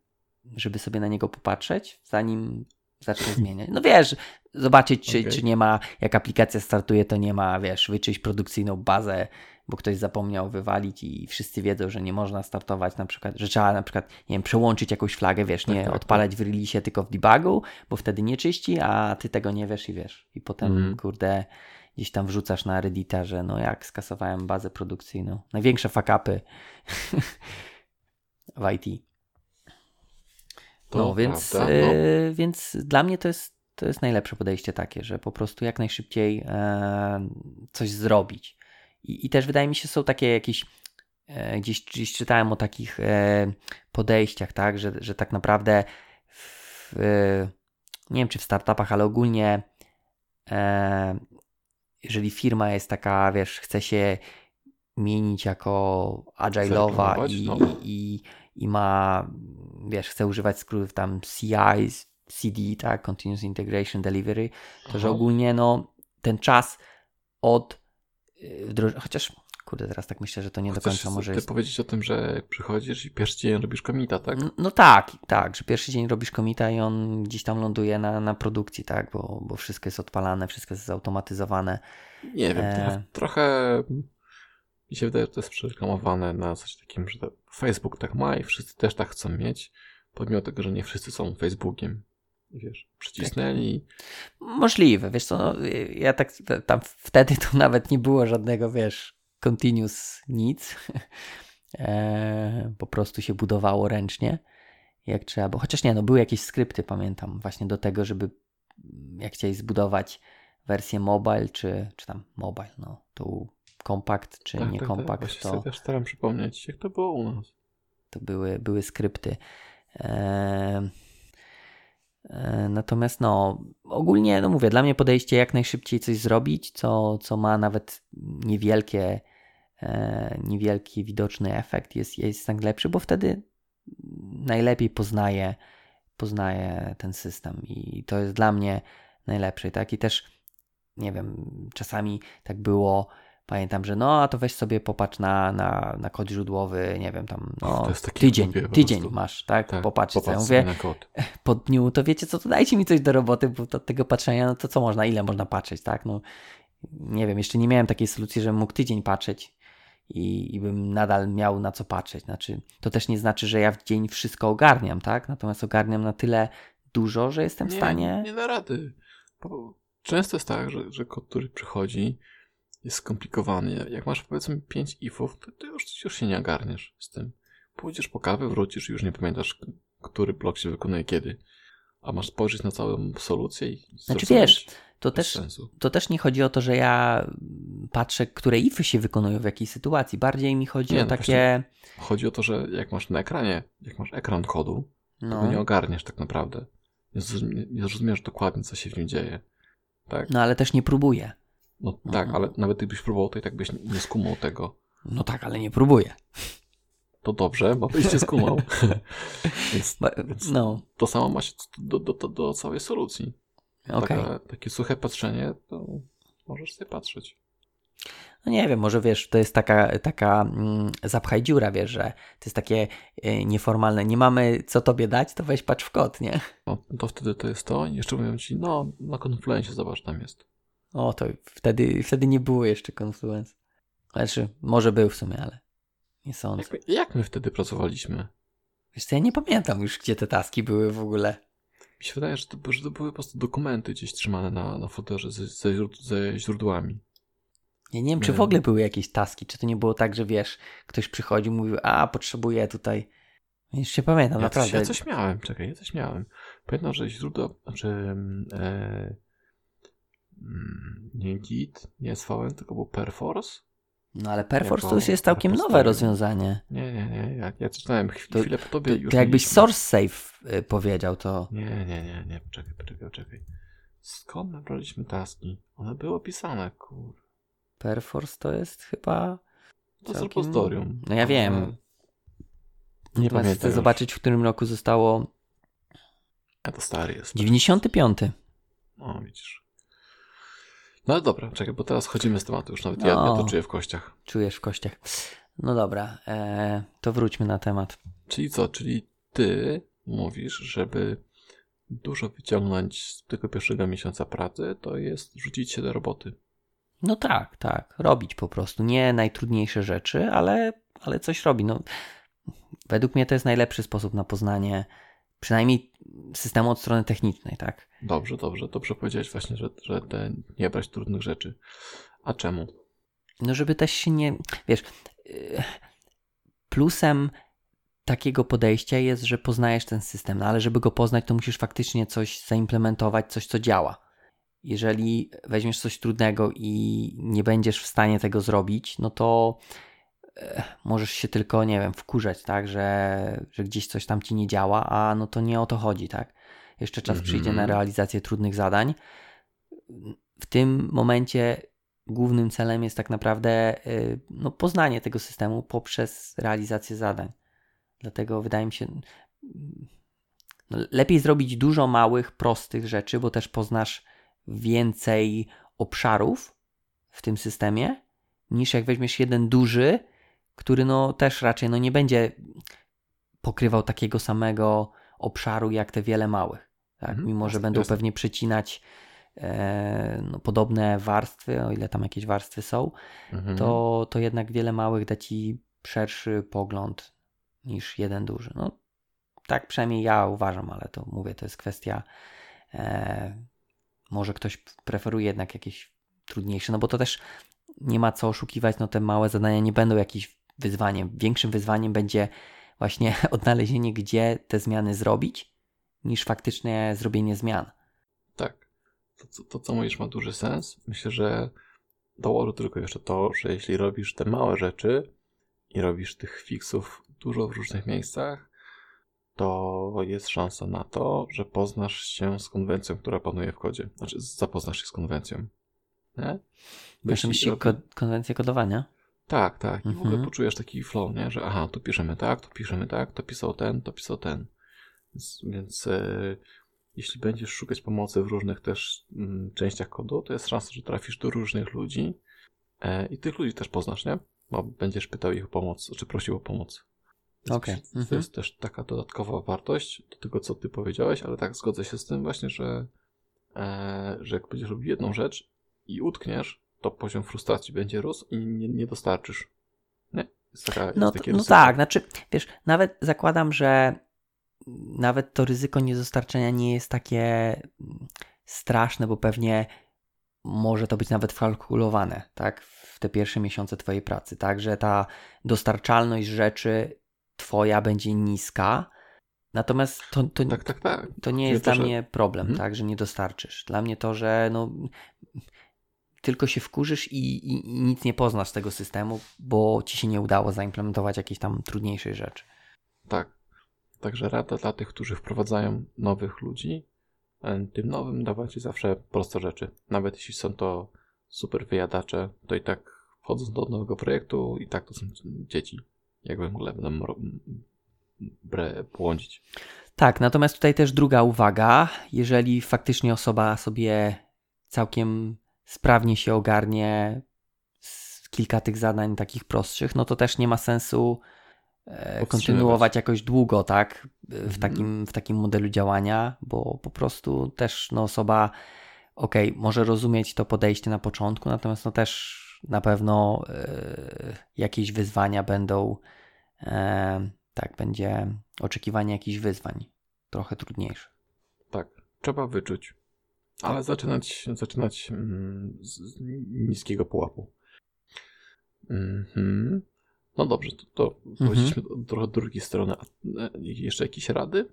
żeby sobie na niego popatrzeć, zanim zacznę zmieniać. No wiesz, zobaczyć, czy, Okej. czy nie ma, jak aplikacja startuje, to nie ma, wiesz, wyczyść produkcyjną bazę, bo ktoś zapomniał wywalić i wszyscy wiedzą, że nie można startować na przykład, że trzeba na przykład, nie wiem, przełączyć jakąś flagę, wiesz, Tak, nie tak, odpalać w release, tylko w debugu, bo wtedy nie czyści, a ty tego nie wiesz i wiesz. I potem, Mhm. kurde, gdzieś tam wrzucasz na Reddita, że no jak skasowałem bazę produkcyjną. Największe fuck-upy w IT. To No, więc, prawda, no. e, więc dla mnie to jest, to jest najlepsze podejście takie, że po prostu jak najszybciej e, coś zrobić. I, I też wydaje mi się, są takie jakieś, e, gdzieś, gdzieś czytałem o takich e, podejściach, tak, że, że tak naprawdę w, nie wiem czy w startupach, ale ogólnie e, jeżeli firma jest taka, wiesz, chce się mienić jako agile'owa i, no. i, i ma, wiesz, chce używać skrótów tam CI, CD, tak, Continuous Integration Delivery, to że Aha. ogólnie no ten czas od y, wdroż- chociaż kurde, teraz tak myślę, że to nie do Chcesz końca może ty jest. powiedzieć o tym, że jak przychodzisz i pierwszy dzień robisz komita, tak? N- No tak, tak, że pierwszy dzień robisz komita i on gdzieś tam ląduje na, na produkcji, tak, bo, bo wszystko jest odpalane, wszystko jest zautomatyzowane. Nie wiem, E. trochę mi się wydaje, że to jest przereklamowane na coś takim, że to Facebook tak ma i wszyscy też tak chcą mieć, pomimo tego, że nie wszyscy są Facebookiem. Wiesz, przycisnęli. Możliwe, wiesz co, no, ja tak tam wtedy to nawet nie było żadnego, wiesz, continuous nic. E, po prostu się budowało ręcznie, jak trzeba, bo chociaż nie, no były jakieś skrypty, pamiętam, właśnie do tego, żeby jak chcieli zbudować wersję mobile, czy, czy tam mobile, no, tu kompakt, czy tak, nie tak, tak. kompakt, Właśnie to, sobie też staram przypomnieć, jak to było u nas. to były, były skrypty. E, e, Natomiast no, ogólnie, no mówię, dla mnie podejście jak najszybciej coś zrobić, co, co ma nawet niewielkie, e, niewielki widoczny efekt jest, jest najlepszy, bo wtedy najlepiej poznaje, poznaje ten system i to jest dla mnie najlepsze, tak? I też, nie wiem, czasami tak było, pamiętam, że no, a to weź sobie popatrz na, na, na kod źródłowy, nie wiem, tam, no, tydzień, tydzień masz, tak? Tak, Popatrz, co ja popatrz mówię, po dniu, to wiecie co, to dajcie mi coś do roboty, bo od tego patrzenia, no to co można, ile można patrzeć, tak? No, nie wiem, jeszcze nie miałem takiej solucji, żebym mógł tydzień patrzeć i, i bym nadal miał na co patrzeć. Znaczy, to też nie znaczy, że ja w dzień wszystko ogarniam, tak? Natomiast ogarniam na tyle dużo, że jestem w Nie, stanie. nie da rady. Bo często jest tak, że, że kod, który przychodzi, jest skomplikowany. Jak masz powiedzmy 5 ifów, to, to już, już się nie ogarniesz z tym. Pójdziesz po kawę, wrócisz i już nie pamiętasz, który blok się wykonuje kiedy. A masz spojrzeć na całą solucję i Znaczy, wiesz, To też, sensu. to też nie chodzi o to, że ja patrzę, które ify się wykonują w jakiej sytuacji. Bardziej mi chodzi Nie, o no takie. Chodzi o to, że jak masz na ekranie, jak masz ekran kodu, to No, go nie ogarniesz tak naprawdę. Nie zrozumiesz dokładnie, co się w nim dzieje. Tak? no ale też nie próbuję. No tak, Mhm. ale nawet gdybyś próbował, to i tak byś nie skumał tego. No tak, ale nie próbuję. To dobrze, bo byś nie skumał. Więc Bo- Więc- No, to samo ma się do, do, do, do całej solucji. okej. Taka, takie suche patrzenie, to możesz sobie patrzeć. no nie wiem, może wiesz, to jest taka, taka mm, zapchaj dziura, wiesz, że to jest takie y, nieformalne, nie mamy co tobie dać, to weź patrz w kod, nie? No, to wtedy to jest to i jeszcze mówią ci, no na Confluence zobacz, tam jest. O, to wtedy, wtedy nie było jeszcze Confluence. Znaczy, może był w sumie, ale nie sądzę. Jak, jak my wtedy pracowaliśmy? Wiesz co, ja nie pamiętam już, gdzie te taski były w ogóle. Mi się wydaje, że to, że to były po prostu dokumenty gdzieś trzymane na, na folderze ze, ze, ze źródłami. Ja nie wiem, czy w ogóle były jakieś taski, czy to nie było tak, że wiesz, ktoś przychodził, mówił, a potrzebuję tutaj. Już się pamiętam, Ja naprawdę. coś, ja coś miałem, czekaj, ja coś miałem. Pamiętam, że źródło, znaczy e, nie Git, nie SVN, tylko był Perforce. No ale Perforce to już jest całkiem nowe rozwiązanie. Nie, nie, nie, ja, ja czytałem chwilę, To- chwilę po tobie To, już to jakbyś mieliśmy. source save y, powiedział, to Nie, nie, nie, nie, poczekaj, poczekaj, poczekaj. Skąd my braliśmy taski? One były opisane, kur... Perforce to jest chyba... To jest Całkiem- repozytorium. No ja wiem. Ale Nie Natomiast pamiętam chcę już. zobaczyć, w którym roku zostało... Ja to stary jest. 95. No, widzisz. No dobra, czekaj, bo teraz chodzimy z tematu już nawet. Ja, ja No. to czuję w kościach. Czujesz w kościach. No dobra, e, to wróćmy na temat. Czyli co? Czyli ty mówisz, żeby dużo wyciągnąć z tego pierwszego miesiąca pracy, to jest rzucić się do roboty. No tak, tak. Robić po prostu. Nie najtrudniejsze rzeczy, ale, ale coś robi. No, według mnie to jest najlepszy sposób na poznanie przynajmniej systemu od strony technicznej, tak? Dobrze, dobrze. Dobrze powiedziałeś właśnie, że, że te nie brać trudnych rzeczy. A czemu? No żeby też się nie... Wiesz, yy, plusem takiego podejścia jest, że poznajesz ten system, no ale żeby go poznać, to musisz faktycznie coś zaimplementować, coś, co działa. Jeżeli weźmiesz coś trudnego i nie będziesz w stanie tego zrobić, no to możesz się tylko, nie wiem, wkurzać, tak, że, że gdzieś coś tam ci nie działa, a no to nie o to chodzi, tak. Jeszcze czas Mhm. przyjdzie na realizację trudnych zadań. W tym momencie głównym celem jest tak naprawdę y, no, poznanie tego systemu poprzez realizację zadań. Dlatego wydaje mi się, no, lepiej zrobić dużo małych, prostych rzeczy, bo też poznasz więcej obszarów w tym systemie, niż jak weźmiesz jeden duży, który no też raczej no, nie będzie pokrywał takiego samego obszaru jak te wiele małych. Tak? Mhm, Mimo, że będą jasne. pewnie przecinać e, no, podobne warstwy, o ile tam jakieś warstwy są, Mhm. to, to jednak wiele małych da ci szerszy pogląd niż jeden duży. No, tak przynajmniej ja uważam, ale to mówię, to jest kwestia. E, może ktoś preferuje jednak jakieś trudniejsze, no bo to też nie ma co oszukiwać, no te małe zadania nie będą jakimś wyzwaniem. Większym wyzwaniem będzie właśnie odnalezienie, gdzie te zmiany zrobić, niż faktycznie zrobienie zmian. Tak. To, co- to, co mówisz, ma duży sens. Myślę, że dołożę tylko jeszcze to, że jeśli robisz te małe rzeczy i robisz tych fixów dużo w różnych miejscach, to jest szansa na to, że poznasz się z konwencją, która panuje w kodzie. Znaczy, zapoznasz się z konwencją. Nie? Bo Masz jeśli na myśli robi- ko- konwencję kodowania? Tak, tak. I w ogóle Mhm. poczujesz taki flow, nie? Że aha, tu piszemy tak, tu piszemy tak, to pisał ten, to pisał ten. Więc, więc e, jeśli będziesz szukać pomocy w różnych też mm, częściach kodu, to jest szansa, że trafisz do różnych ludzi e, i tych ludzi też poznasz, nie? Bo będziesz pytał ich o pomoc, czy prosił o pomoc. Więc myślę, To mhm. jest też taka dodatkowa wartość do tego, co ty powiedziałeś, ale tak zgodzę się z tym właśnie, że, e, że jak będziesz robił jedną rzecz i utkniesz, to poziom frustracji będzie rósł i nie, nie dostarczysz. Nie? Jest taka, jest No, no tak, znaczy, wiesz, nawet zakładam, że nawet to ryzyko niedostarczenia nie jest takie mm, straszne, bo pewnie może to być nawet wkalkulowane, tak, w te pierwsze miesiące Twojej pracy, tak, że ta dostarczalność rzeczy Twoja będzie niska, natomiast to, to, Tak, tak, tak. to nie jest to, dla że- mnie problem, Mhm. tak, że nie dostarczysz. Dla mnie to, że no, tylko się wkurzysz i, i, i nic nie poznasz z tego systemu, bo ci się nie udało zaimplementować jakiejś tam trudniejszej rzeczy. Tak. Także rada dla tych, którzy wprowadzają nowych ludzi, e, tym nowym dawać zawsze proste rzeczy. Nawet jeśli są to super wyjadacze, to i tak wchodząc do nowego projektu, i tak to są dzieci. Jakby mogli będą ro- bre, błądzić. Tak, natomiast tutaj też druga uwaga. Jeżeli faktycznie osoba sobie całkiem sprawnie się ogarnie z kilka tych zadań takich prostszych, no to też nie ma sensu e, kontynuować jakoś długo, tak? W, mhm. takim, w takim modelu działania, bo po prostu też no, osoba, ok, może rozumieć to podejście na początku, natomiast no też na pewno y, jakieś wyzwania będą, y, tak, będzie oczekiwanie jakichś wyzwań trochę trudniejsze. Tak, trzeba wyczuć, ale zaczynać, zaczynać mm, z niskiego pułapu. Mhm. No dobrze, to, to mhm. trochę drugiej strony. A e, jeszcze jakieś rady?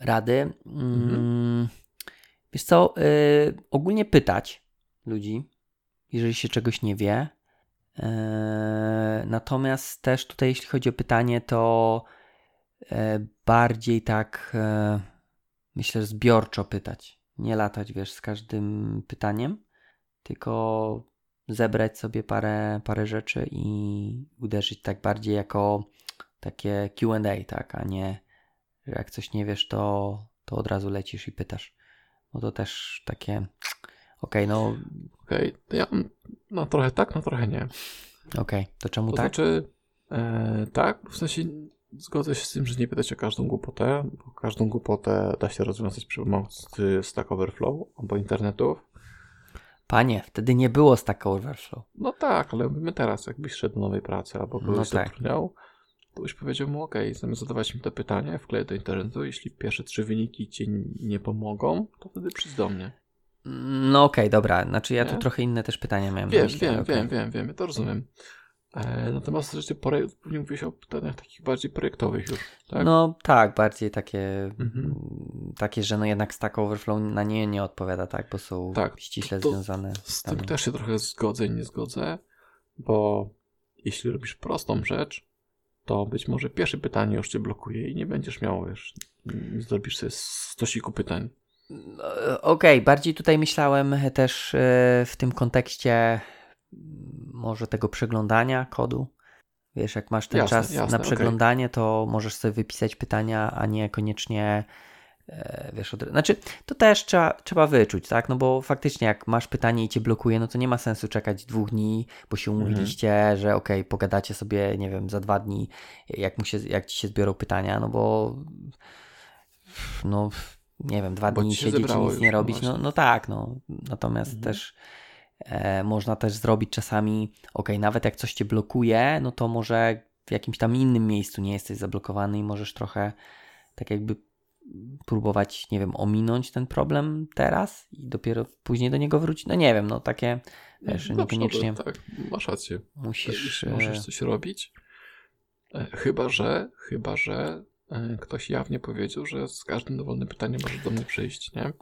Rady? Mhm. Mm, wiesz co, y, ogólnie pytać ludzi, jeżeli się czegoś nie wie. E, natomiast też tutaj, jeśli chodzi o pytanie, to e, bardziej tak myślę, zbiorczo pytać. Nie latać, wiesz, z każdym pytaniem, tylko zebrać sobie parę, parę rzeczy i uderzyć tak bardziej jako takie QA, tak, a nie, że jak coś nie wiesz, to, to od razu lecisz i pytasz. Bo to też takie. Okej, okay, no. Okej, okay, ja no trochę tak, no trochę nie. Okej, okay, to czemu to tak? Znaczy, e, tak, w sensie zgodzę się z tym, że nie pytać o każdą głupotę, bo każdą głupotę da się rozwiązać przy pomocy Stack Overflow albo internetów. Panie, wtedy nie było Stack Overflow. No tak, ale my teraz, jakbyś szedł do nowej pracy albo byś no tak. zatrudniał, to byś powiedział mu, ok, zamiast zadawać mi to pytanie, wkleję do internetu, jeśli pierwsze trzy wyniki ci nie pomogą, to wtedy przyjdź do mnie. No okej, okay, dobra, znaczy ja nie? tu trochę inne też pytania miałem. Wiem, wiem, okay. wiem, wiem, wiem, to rozumiem. E, natomiast rzeczy mówisz o pytaniach takich bardziej projektowych już, tak? No tak, bardziej takie, mhm. takie, że no jednak Stack Overflow na nie nie odpowiada, tak, bo są tak, ściśle to, związane. Z tym też się trochę zgodzę i nie zgodzę, bo jeśli robisz prostą rzecz, to być może pierwsze pytanie już cię blokuje i nie będziesz miał, wiesz, zrobisz sobie stosiku pytań. Okej, okay, bardziej tutaj myślałem też e, w tym kontekście może tego przeglądania kodu. Wiesz, jak masz ten jasne, czas jasne, na przeglądanie, okay. to możesz sobie wypisać pytania, a nie koniecznie e, wiesz, od... znaczy to też trzeba, trzeba wyczuć, tak, no bo faktycznie jak masz pytanie i cię blokuje, no to nie ma sensu czekać dwóch dni, bo się mhm. umówiliście, -hmm. że okej, okay, pogadacie sobie, nie wiem, za dwa dni, jak, mu się, jak ci się zbiorą pytania, no bo no, nie wiem, dwa bo dni siedzieć i nic nie robić, no, no tak, no, natomiast -hmm. też E, można też zrobić czasami, ok, nawet jak coś cię blokuje, no to może w jakimś tam innym miejscu nie jesteś zablokowany i możesz trochę tak jakby próbować, nie wiem, ominąć ten problem teraz i dopiero później do niego wrócić. No nie wiem, no takie wiesz, niekoniecznie. tak, masz rację. Musisz. Możesz coś robić. E, chyba, że, chyba, że ktoś jawnie powiedział, że z każdym dowolnym pytaniem może do mnie przyjść, nie?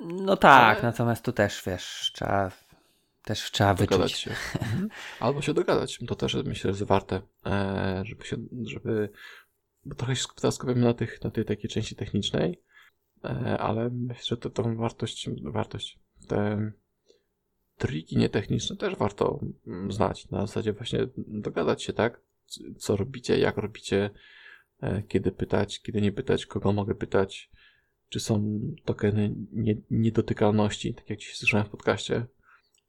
No tak, Ale... natomiast tu też wiesz, trzeba też trzeba dogadać wyczuć. się. Mhm. Albo się dogadać. To też myślę, że jest warte, e, żeby się, żeby, bo trochę się teraz skupiamy na, tych, na tej takiej części technicznej, e, ale myślę, że to, tą wartość, wartość, te triki nietechniczne też warto mm, znać. Na zasadzie właśnie dogadać się, tak? Co robicie, jak robicie, e, kiedy pytać, kiedy nie pytać, kogo mogę pytać, czy są tokeny niedotykalności, tak jak dzisiaj słyszałem w podcaście,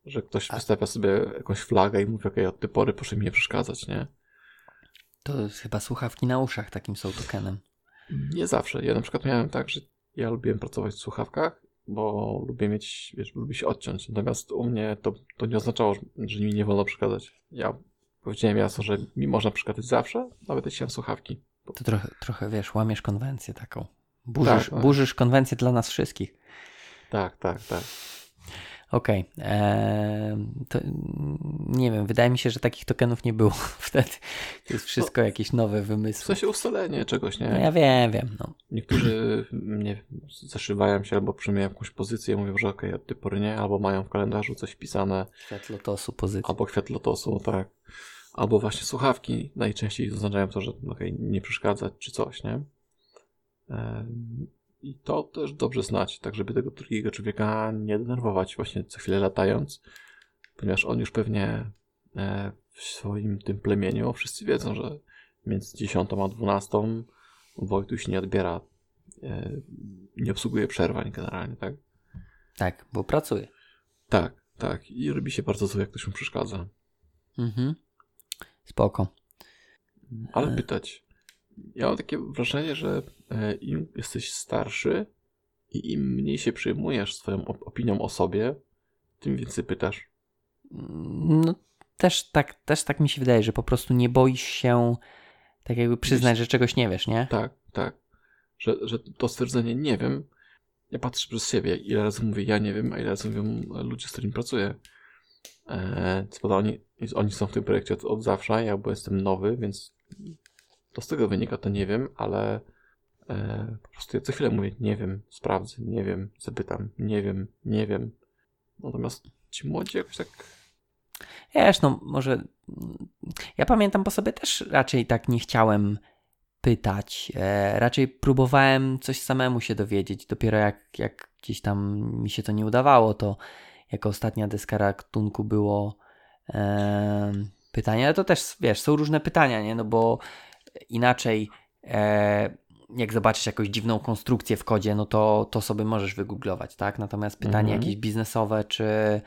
że ktoś wystawia sobie jakąś flagę i mówi, okej, okay, od tej pory proszę mi nie przeszkadzać, nie? To chyba słuchawki na uszach takim są tokenem. Nie zawsze. Ja na przykład miałem tak, że ja lubiłem pracować w słuchawkach, bo lubię mieć, wiesz, lubię się odciąć. Natomiast u mnie to, to nie oznaczało, że mi nie wolno przeszkadzać. Ja powiedziałem jasno, że mi można przeszkadzać zawsze, nawet jeśli mam słuchawki. To trochę, trochę wiesz, łamiesz konwencję taką. Burzysz, tak. burzysz konwencję dla nas wszystkich. Tak, tak, tak. Okej. Okay. Nie wiem, wydaje mi się, że takich tokenów nie było wtedy. To jest wszystko no, jakieś nowe wymysły. W sensie ustalenie czegoś, nie? No ja wiem, wiem. No. Niektórzy nie zaszywają się albo przyjmują jakąś pozycję i mówią, że okej, okay, od tej pory nie, albo mają w kalendarzu coś wpisane. Kwiat lotosu, pozycja. Albo kwiat lotosu, tak. Albo właśnie słuchawki najczęściej zaznaczają to, że okej, okay, nie przeszkadzać czy coś, nie? I to też dobrze znać, tak żeby tego drugiego człowieka nie denerwować właśnie co chwilę latając, ponieważ on już pewnie e, w swoim tym plemieniu wszyscy wiedzą, że między 10 a 12 Wojtuś nie odbiera, e, nie obsługuje przerwań generalnie, tak? Tak, bo pracuje. Tak, tak. I robi się bardzo złe, jak ktoś mu przeszkadza. Mhm. Spoko. Ale pytać. Ja mam takie wrażenie, że e, im jesteś starszy i im mniej się przejmujesz swoją opinią o sobie, tym więcej pytasz. No, też tak, też tak mi się wydaje, że po prostu nie boisz się tak jakby przyznać, że czegoś nie wiesz, nie? Tak, tak. Że, że to stwierdzenie nie wiem, ja patrzę przez siebie, ile razy mówię ja nie wiem, a ile razy mówią ludzie, z którymi pracuję. Eee, co prawda oni, oni są w tym projekcie od, od zawsze, ja bo jestem nowy, więc to z tego wynika, to nie wiem, ale e, po prostu ja co chwilę mówię nie wiem, sprawdzę, nie wiem, zapytam, nie wiem, nie wiem. Natomiast ci młodzi jakoś tak Wiesz, no może ja pamiętam po sobie też raczej tak nie chciałem pytać. E, raczej próbowałem coś samemu się dowiedzieć. Dopiero jak, jak gdzieś tam mi się to nie udawało, to jako ostatnia deska ratunku było e, pytanie, ale to też, wiesz, są różne pytania, nie? No bo inaczej e, jak zobaczysz jakąś dziwną konstrukcję w kodzie, no to, to sobie możesz wygooglować, tak? Natomiast pytanie mhm. jakieś biznesowe, czy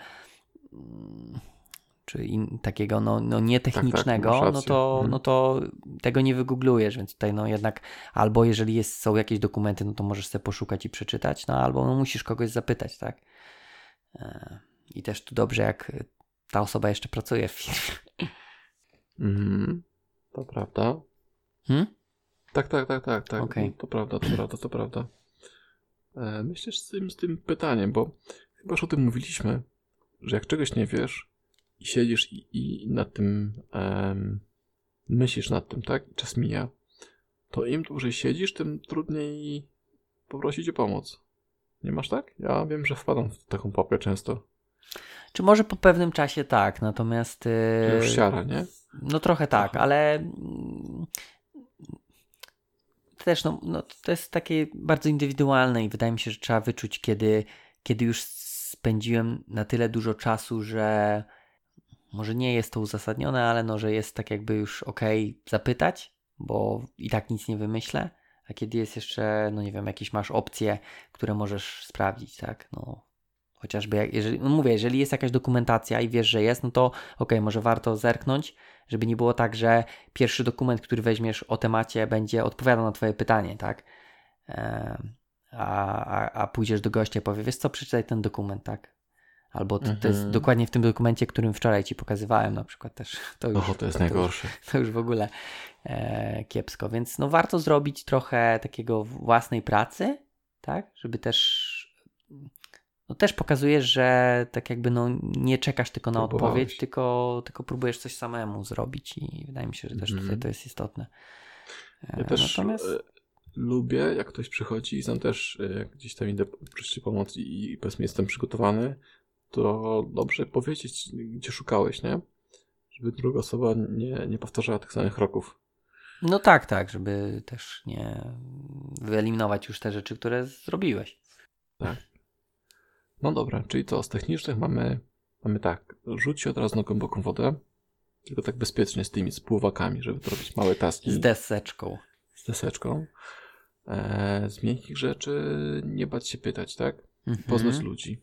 czy in, takiego no, no nietechnicznego, tak, tak, no, to, mhm. no to tego nie wygooglujesz, więc tutaj no jednak albo jeżeli jest, są jakieś dokumenty, no to możesz sobie poszukać i przeczytać, no albo no musisz kogoś zapytać, tak? E, I też tu dobrze, jak ta osoba jeszcze pracuje w firmie. Mhm. To prawda. Hmm? Tak, tak, tak, tak, tak. Okay. To prawda, to prawda, to prawda. E, myślę z tym, z tym pytaniem, bo chyba już o tym mówiliśmy, że jak czegoś nie wiesz, i siedzisz i, i nad tym um, myślisz nad tym, tak? I czas mija, to im dłużej siedzisz, tym trudniej poprosić o pomoc. Nie masz tak? Ja wiem, że wpadam w taką papę często. Czy może po pewnym czasie tak, natomiast. Yy... Już siara, nie? No trochę tak, ale. Też, no, no, to jest takie bardzo indywidualne i wydaje mi się, że trzeba wyczuć, kiedy, kiedy już spędziłem na tyle dużo czasu, że może nie jest to uzasadnione, ale no, że jest tak jakby już ok zapytać, bo i tak nic nie wymyślę, a kiedy jest jeszcze, no nie wiem, jakieś masz opcje, które możesz sprawdzić, tak, no chociażby, jak, jeżeli, no mówię, jeżeli jest jakaś dokumentacja i wiesz, że jest, no to ok, może warto zerknąć, żeby nie było tak, że pierwszy dokument, który weźmiesz o temacie będzie odpowiadał na twoje pytanie, tak, a, a, a pójdziesz do gościa i powie, wiesz co, przeczytaj ten dokument, tak, Albo to, to, jest mhm. dokładnie w tym dokumencie, którym wczoraj ci pokazywałem na przykład też. To już, to jest to najgorsze. Już, to już w ogóle e, kiepsko. Więc no warto zrobić trochę takiego własnej pracy, tak? Żeby też no też pokazujesz, że tak jakby no nie czekasz tylko na odpowiedź, tylko, tylko próbujesz coś samemu zrobić i wydaje mi się, że też mm. tutaj to jest istotne. E, ja też Natomiast... E, lubię, jak ktoś przychodzi i sam też e, jak gdzieś tam idę prosić pomoc i, i powiedzmy jestem przygotowany, to dobrze powiedzieć, gdzie szukałeś, nie? Żeby druga osoba nie, nie powtarzała tych samych kroków. No tak, tak, żeby też nie wyeliminować już te rzeczy, które zrobiłeś. Tak. No dobra, czyli to z technicznych mamy, mamy tak, rzuć się od razu na głęboką wodę, tylko tak bezpiecznie z tymi spływakami, żeby to robić małe taski. Z deseczką. Z deseczką. E, z miękkich rzeczy nie bać się pytać, tak? Mhm. Poznać ludzi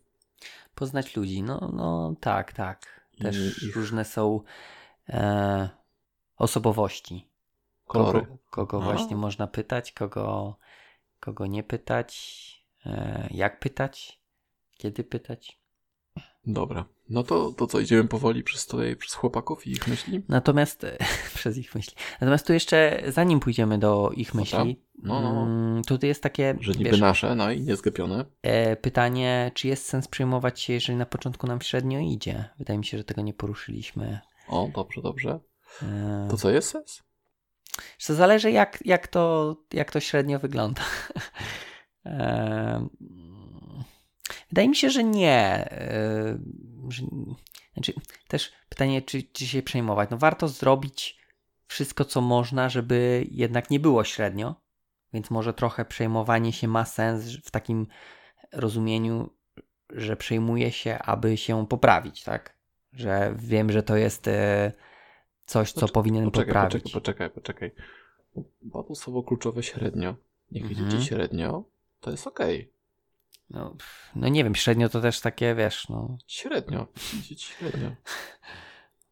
poznać ludzi. No, no tak, tak. Też I, różne są e, osobowości. Kogo, kogo właśnie można pytać, kogo, kogo nie pytać, e, jak pytać, kiedy pytać. Dobra. No to, to co, idziemy powoli przez, tutaj, przez chłopaków i ich myśli? Natomiast, przez ich myśli. Natomiast tu jeszcze, zanim pójdziemy do ich no myśli, no, no, no. Mm, tutaj jest takie... Że niby wiesz, nasze, no i niezgapione. E, pytanie, czy jest sens przejmować się, jeżeli na początku nam średnio idzie? Wydaje mi się, że tego nie poruszyliśmy. O, dobrze, dobrze. E... To co jest sens? To zależy jak, jak, to, jak to średnio wygląda. e... Wydaje mi się, że nie. E, że, znaczy, też pytanie, czy, czy się przejmować. No warto zrobić wszystko, co można, żeby jednak nie było średnio, więc może trochę przejmowanie się ma sens w takim rozumieniu, że przejmuje się, aby się poprawić, tak? Że wiem, że to jest e, coś, co powinien poczekaj, poprawić. Poczekaj, poczekaj, poczekaj. Padło słowo kluczowe średnio. Niech mhm. idziecie średnio, to jest okej. No, no nie wiem, średnio to też takie, wiesz, no... Średnio, średnio.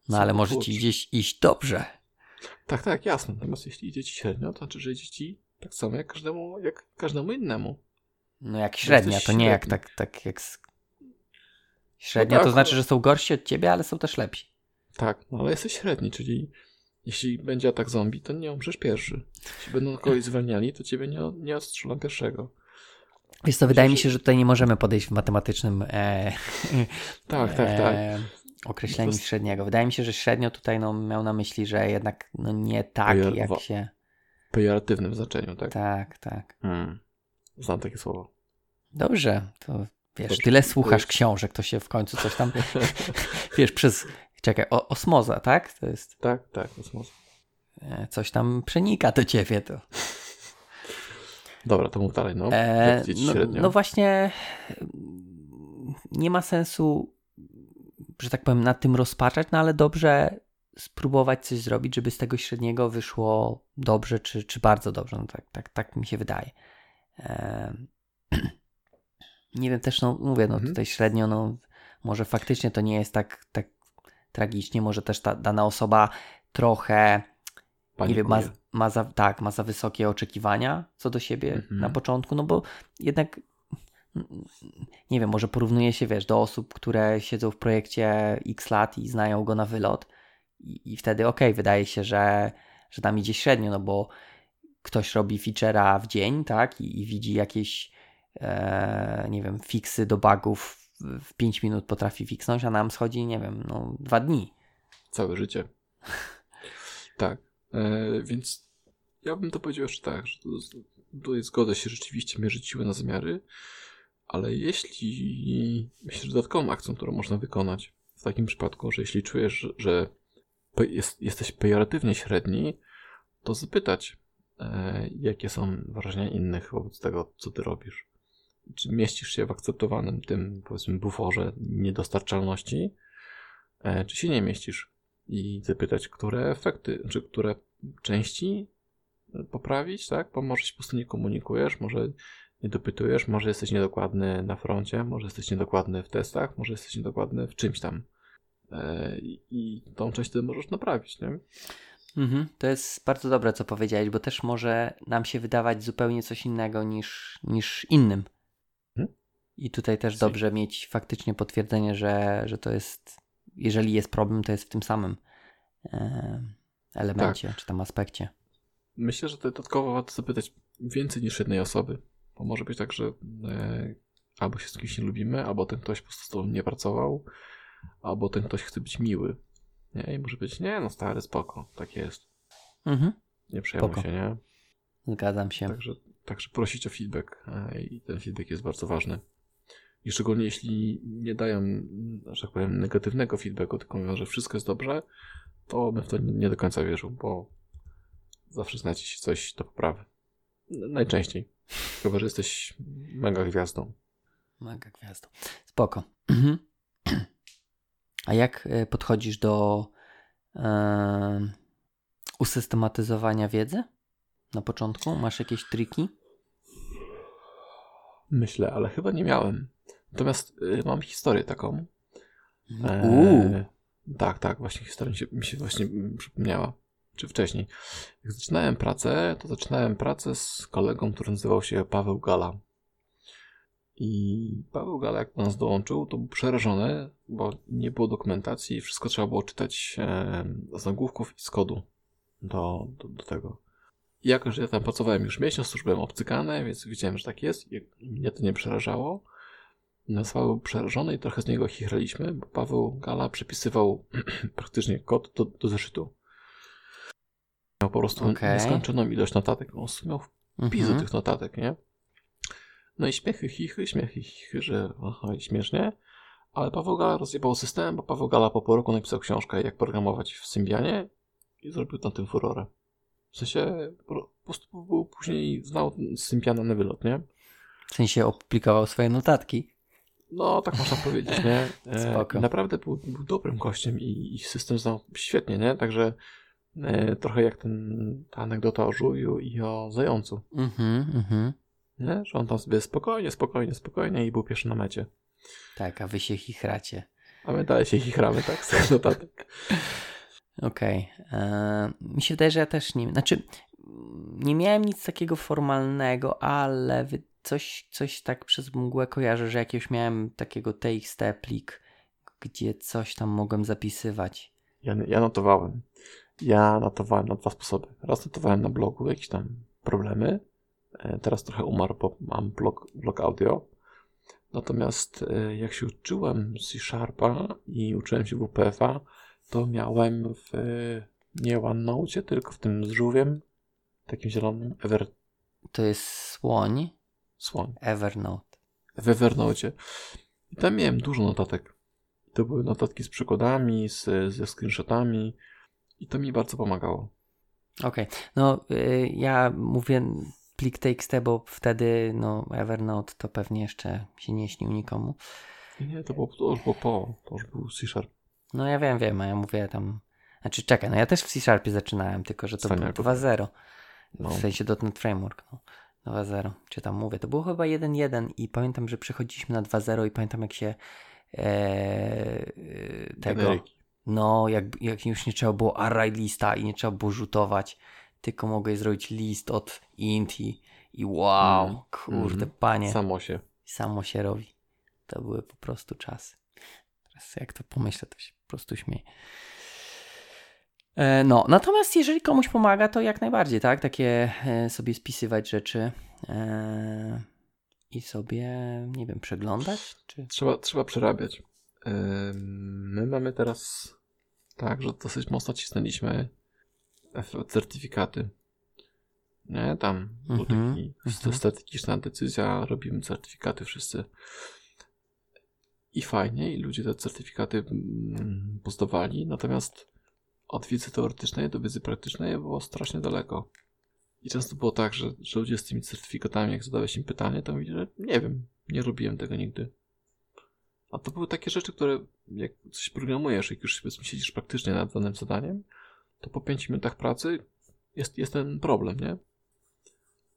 No ale może ci gdzieś iść dobrze. Tak, tak, jasne. Natomiast jeśli idzie ci średnio, to znaczy, że idzie ci tak samo jak każdemu, jak każdemu innemu. No jak średnia, to nie jak tak, tak jak średnia, no tak, to znaczy, że są gorsi od ciebie, ale są też lepsi. Tak, no ale jesteś średni, czyli jeśli będzie atak zombie, to nie umrzesz pierwszy. Jeśli będą kogoś zwalniali, to ciebie nie, nie ostrzelą pierwszego. Więc to wydaje mi się, że tutaj nie możemy podejść w matematycznym e, tak, tak, tak. E, określeniu jest... średniego. Wydaje mi się, że średnio tutaj no, miał na myśli, że jednak no, nie tak, Pejor... jak się... Pejoratywnym znaczeniu, tak? Tak, tak. Hmm. Znam takie słowo. Dobrze, to wiesz, Dobrze. tyle słuchasz książek, to się w końcu coś tam, wiesz, przez, czekaj, o, osmoza, tak? To jest... Tak, tak, osmoza. E, coś tam przenika do ciebie, to... Dobra, to mów dalej, no. E, no, no, właśnie nie ma sensu, że tak powiem, nad tym rozpaczać, no ale dobrze spróbować coś zrobić, żeby z tego średniego wyszło dobrze, czy, czy bardzo dobrze. No tak, tak, tak mi się wydaje. E, nie wiem, też no mówię, no mhm. tutaj średnio, no może faktycznie to nie jest tak, tak tragicznie, może też ta dana osoba trochę Panikuje. nie wiem, ma, ma za, tak, ma za wysokie oczekiwania co do siebie mhm. na początku, no bo jednak nie wiem, może porównuje się, wiesz, do osób, które siedzą w projekcie x lat i znają go na wylot i, i wtedy okej, okay, wydaje się, że, że tam idzie średnio, no bo ktoś robi feature'a w dzień, tak, i, i widzi jakieś e, nie wiem, fiksy do bugów w 5 minut potrafi fiksnąć, a nam schodzi, nie wiem, no dwa dni. Całe życie. tak. E, więc ja bym to powiedział jeszcze tak, że tutaj zgoda się rzeczywiście mierzyć siłę na zamiary, ale jeśli myślę, że dodatkową akcją, którą można wykonać w takim przypadku, że jeśli czujesz, że jest, jesteś pejoratywnie średni, to zapytać, e, jakie są wrażenia innych wobec tego, co ty robisz. Czy mieścisz się w akceptowanym tym, powiedzmy, buforze niedostarczalności, e, czy się nie mieścisz? I zapytać, które efekty, czy które części poprawić, tak? Bo może się po prostu nie komunikujesz, może nie dopytujesz, może jesteś niedokładny na froncie, może jesteś niedokładny w testach, może jesteś niedokładny w czymś tam. E, I tą część ty możesz naprawić, nie? Mhm, to jest bardzo dobre, co powiedziałeś, bo też może nam się wydawać zupełnie coś innego niż, niż innym. Hmm? I tutaj też dobrze mieć faktycznie potwierdzenie, że, że to jest, jeżeli jest problem, to jest w tym samym e, elemencie, tak. czy tam aspekcie. Myślę, że dodatkowo warto zapytać więcej niż jednej osoby. Bo może być tak, że e, albo się z kimś nie lubimy, albo ten ktoś po prostu z tobą nie pracował, albo ten ktoś chce być miły. Nie? I może być, nie no stary, spoko, tak jest. Mhm. Nie przejmuj spoko. się, nie? Zgadzam się. Także, także prosić o feedback e, i ten feedback jest bardzo ważny. I szczególnie jeśli nie dają, że tak powiem, negatywnego feedbacku, tylko mówią, że wszystko jest dobrze, to bym w to nie do końca wierzył, bo zawsze znajdzie się coś do poprawy. Najczęściej. Chyba, że jesteś mega gwiazdą. Mega gwiazdą. Spoko. Mhm. A jak e, podchodzisz do usystematyzowania wiedzy na początku? Masz jakieś triki? Myślę, ale chyba nie miałem. Natomiast y, mam historię taką. E, tak, tak, właśnie historia mi się, mi się właśnie przypomniała. Czy wcześniej. Jak zaczynałem pracę, to zaczynałem pracę z kolegą, który nazywał się Paweł Gala. I Paweł Gala, jak do nas dołączył, to był przerażony, bo nie było dokumentacji i wszystko trzeba było czytać z nagłówków i z kodu do, do, do tego. I jako, że ja tam pracowałem już miesiąc, już byłem obcykany, więc wiedziałem, że tak jest i mnie to nie przerażało. Nas Paweł przerażony i trochę z niego chichraliśmy, bo Paweł Gala przepisywał praktycznie kod do, do zeszytu. Miał po prostu okay. nieskończoną ilość notatek. On miał wpis mm -hmm. tych notatek, nie? No i śmiechy, chichy, śmiechy, chichy, że aha, śmiesznie. Ale Paweł Gala rozjebał system, bo Paweł Gala po pół roku napisał książkę jak programować w Symbianie i zrobił na tym furorę. W sensie po prostu później znał Symbiana na wylot, nie? W sensie opublikował swoje notatki. No, tak można powiedzieć, nie? E, Spoko. Naprawdę był, był dobrym gościem i, i, system znał świetnie, nie? Także e, trochę jak ten, ta anegdota o żółwiu i o zającu. Mhm, mhm. Nie? Że on tam sobie spokojnie, spokojnie, spokojnie i był pierwszy na mecie. Tak, a wy się chichracie. A my dalej się chichramy, tak, z notatek. Okej. Okay. Mi się wydaje, że ja też nie... Znaczy, nie miałem nic takiego formalnego, ale coś, coś tak przez mgłę kojarzę, że jakiegoś miałem takiego TXT plik, gdzie coś tam mogłem zapisywać. Ja, ja notowałem. Ja notowałem na dwa sposoby. Raz notowałem na blogu jakieś tam problemy. E, teraz trochę umarł, bo mam blog, blog audio. Natomiast e, jak się uczyłem C Sharpa i uczyłem się WPF-a, to miałem w nie OneNote, tylko w tym z żółwiem, takim zielonym, Ever... To jest słoń. Słoń. Evernote. W Evernote. I tam miałem dużo notatek. To były notatki z przykładami, z, ze screenshotami i to mi bardzo pomagało. Okej. Okay. No, y, ja mówię plik TXT, bo wtedy no, Evernote to pewnie jeszcze się nie śnił nikomu. Nie, to było, to już było po, to już był C Sharp. No ja wiem, wiem, a ja mówię tam... Znaczy czekaj, no ja też w C Sharpie zaczynałem, tylko że to było 2.0. No. W sensie .NET Framework. No. 2.0, czy tam mówię. To było chyba 1.1 i pamiętam, że przechodziliśmy na 2.0 i pamiętam jak się e, tego... Generyki. No, jak, jak już nie trzeba było array lista i nie trzeba było rzutować, tylko mogę zrobić list od int i, i wow, mm. kurde mm. panie. Samo się. Samo się robi. To były po prostu czasy. Teraz jak to pomyślę, to się po prostu śmieję. E, no, natomiast jeżeli komuś pomaga, to jak najbardziej, tak? Takie e, sobie spisywać rzeczy e, i sobie, nie wiem, przeglądać? Czy... Trzeba, trzeba przerabiać. My mamy teraz tak, że dosyć mocno cisnęliśmy certyfikaty. Nie, tam taki mhm. strategiczna decyzja, robimy certyfikaty wszyscy. I fajnie, i ludzie te certyfikaty mm, pozdawali, natomiast od wiedzy teoretycznej do wiedzy praktycznej było strasznie daleko. I często było tak, że, że ludzie z tymi certyfikatami, jak zadałeś im pytanie, to mówili, że nie wiem, nie robiłem tego nigdy. A to były takie rzeczy, które jak coś programujesz, jak już powiedzmy siedzisz praktycznie nad danym zadaniem, to po 5 minutach pracy jest, jest ten problem, nie?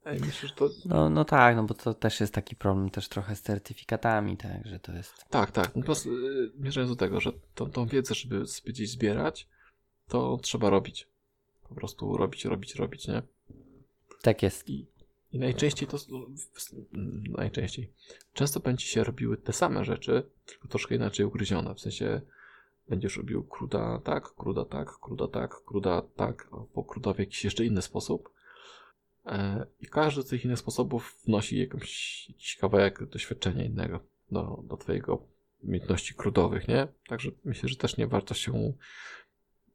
Ej, myślę, że to... No, no tak, no bo to też jest taki problem też trochę z certyfikatami, tak, że to jest... Tak, tak, no plus yy, mierzając do tego, że tą, tą wiedzę, żeby gdzieś zbierać, to trzeba robić. Po prostu robić, robić, robić, nie? Tak jest. I, i najczęściej to. Najczęściej. Często będzie się robiły te same rzeczy, tylko troszkę inaczej ugryzione. W sensie będziesz robił kruda tak, kruda tak, kruda tak, kruda tak, albo kruda w jakiś jeszcze inny sposób. E, I każdy z tych innych sposobów wnosi jakąś, jakiś kawałek doświadczenia innego do, do Twojego umiejętności krudowych, nie? Także myślę, że też nie warto się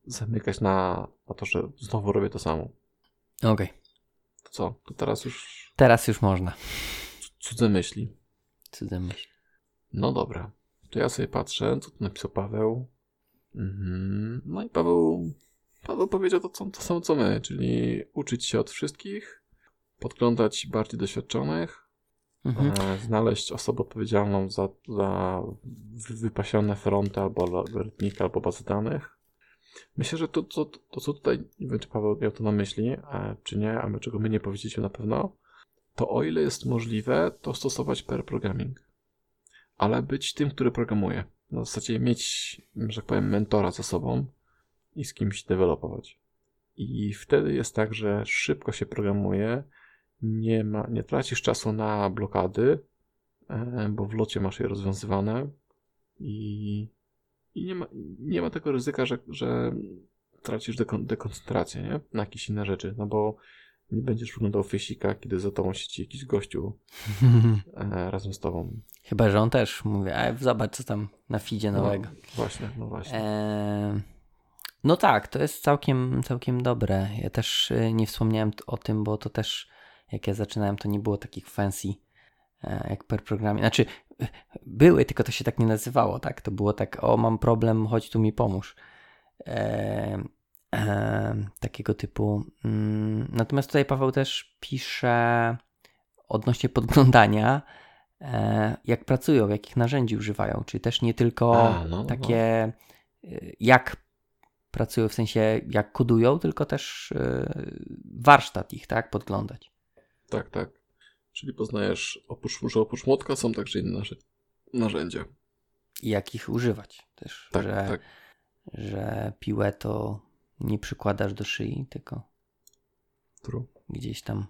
zamykać na, na to, że znowu robię to samo. Okej. Okay. To co? To teraz już. Teraz już można. Cudze myśli. Cudze myśli. No dobra. To ja sobie patrzę, co tu napisał Paweł. Mhm. No i Paweł, Paweł powiedział to, to samo co my, czyli uczyć się od wszystkich, podglądać bardziej doświadczonych, mhm. e, znaleźć osobę odpowiedzialną za, za wypasione fronty albo algorytmiki, albo bazy danych, Myślę, że to, to, to, co tutaj, nie wiem czy Paweł miał to na myśli, czy nie, a my czego my nie powiedzieliśmy na pewno, to o ile jest możliwe, to stosować pair programming. Ale być tym, który programuje. Na zasadzie mieć, że tak powiem, mentora za sobą i z kimś dewelopować. I wtedy jest tak, że szybko się programuje, nie, ma, nie tracisz czasu na blokady, e, bo w locie masz je rozwiązywane i i nie ma, nie ma tego ryzyka, że, że tracisz dekon, dekoncentrację nie? na jakieś inne rzeczy, no bo nie będziesz wyglądał fysika, kiedy za tobą siedzi jakiś gościu e, razem z tobą. Chyba, że on też mówi, a zobacz co tam na feedzie no, nowego. No, właśnie, no właśnie. E, no tak, to jest całkiem, całkiem dobre. Ja też e, nie wspomniałem o tym, bo to też jak ja zaczynałem, to nie było takich fancy jak per programie. Znaczy, były, tylko to się tak nie nazywało, tak? To było tak, o mam problem, chodź tu mi pomóż. E, e, takiego typu. Mm, natomiast tutaj Paweł też pisze odnośnie podglądania, e, jak pracują, jakich narzędzi używają, czyli też nie tylko A, no, takie no. jak pracują, w sensie jak kodują, tylko też e, warsztat ich, tak, podglądać. Tak, tak. Czyli poznajesz, oprócz, że oprócz młotka są także inne narzędzia. i jak ich używać też, Tak, że, tak. że piłę to nie przykładasz do szyi, tylko True. gdzieś tam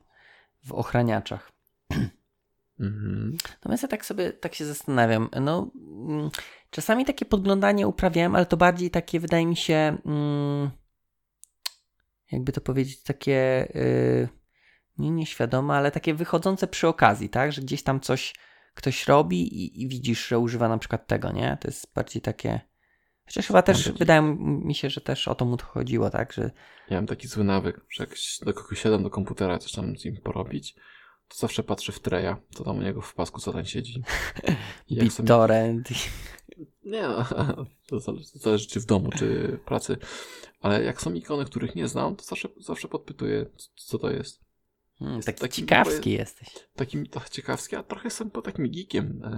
w ochraniaczach. Mhm. Natomiast ja tak sobie tak się zastanawiam. No, mm, czasami takie podglądanie uprawiałem, ale to bardziej takie, wydaje mi się, mm, jakby to powiedzieć, takie yy, nie nieświadome, ale takie wychodzące przy okazji, tak? Że gdzieś tam coś ktoś robi i, i widzisz, że używa na przykład tego, nie? To jest bardziej takie. Chociaż chyba też taki- wydaje mi się, że też o to mu chodziło, tak? Że Ja mam taki zły nawyk, że jak do kogoś siadam do komputera, coś tam z nim porobić, to zawsze patrzę w treja, co tam u niego w pasku, co tam siedzi. Jak sobie- BitTorrent. Nie no, to zależy, to zależy czy w domu, czy w pracy. Ale jak są ikony, których nie znam, to zawsze, zawsze podpytuję, co to jest. Mm, Jest taki taki- ciekawski jesteś. Takim trochę ciekawski, a trochę jestem po takim geekiem e,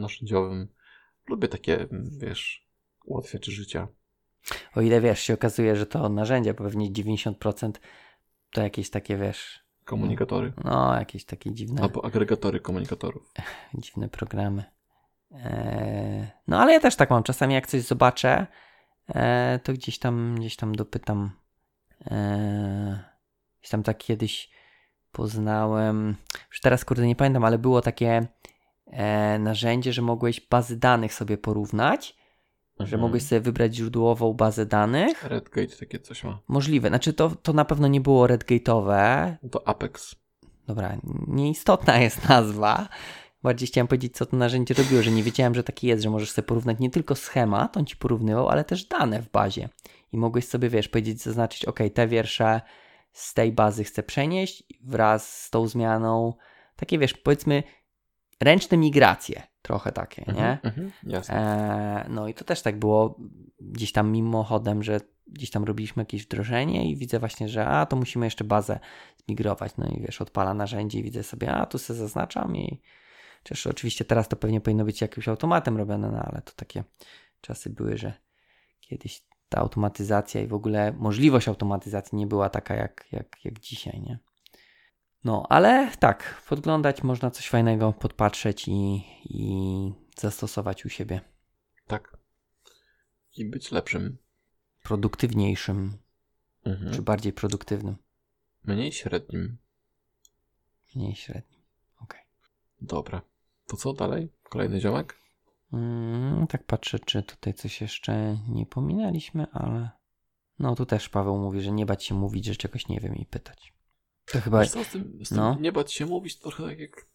narzędziowym. Lubię takie, wiesz, ułatwiacze życia. O ile wiesz, się okazuje, że to narzędzia, bo pewnie 90% to jakieś takie, wiesz, Komunikatory. no jakieś takie dziwne, Albo agregatory komunikatorów. dziwne programy. Eee, no ale ja też tak mam. Czasami jak coś zobaczę, e, to gdzieś tam, gdzieś tam dopytam. E, gdzieś tam tak kiedyś poznałem, już teraz kurde nie pamiętam, ale było takie e, narzędzie, że mogłeś bazy danych sobie porównać, że Mhm. mogłeś sobie wybrać źródłową bazę danych. Redgate takie coś ma. Możliwe. Znaczy to, to na pewno nie było Redgate'owe. No to Apex. Dobra, nieistotna jest nazwa. Bardziej chciałem powiedzieć, co to narzędzie robiło, że nie wiedziałem, że taki jest, że możesz sobie porównać nie tylko schemat, on ci porównywał, ale też dane w bazie. I mogłeś sobie, wiesz, powiedzieć, zaznaczyć, ok, te wiersze z tej bazy chcę przenieść wraz z tą zmianą. Takie, wiesz, powiedzmy, ręczne migracje, trochę takie, nie? Mhm, mhm, jasne. Eee, no i to też tak było gdzieś tam mimochodem, że gdzieś tam robiliśmy jakieś wdrożenie i widzę właśnie, że a to musimy jeszcze bazę zmigrować. No i wiesz, odpala narzędzie i widzę sobie, a tu sobie zaznaczam i chociaż oczywiście teraz to pewnie powinno być jakimś automatem robione, no ale to takie czasy były, że kiedyś ta automatyzacja i w ogóle możliwość automatyzacji nie była taka jak, jak, jak dzisiaj, nie? No, ale tak, podglądać można coś fajnego, podpatrzeć i, i zastosować u siebie. Tak. I być lepszym. Produktywniejszym, Mhm. czy bardziej produktywnym, Mniej średnim. mniej średnim. Okej. Dobra. To co dalej? Kolejny ziomek? Mm, tak patrzę, czy tutaj coś jeszcze nie pominęliśmy, ale no tu też Paweł mówi, że nie bać się mówić, że czegoś nie wiem i pytać. To chyba co, z tym, z tym no. nie bać się mówić, to trochę tak jak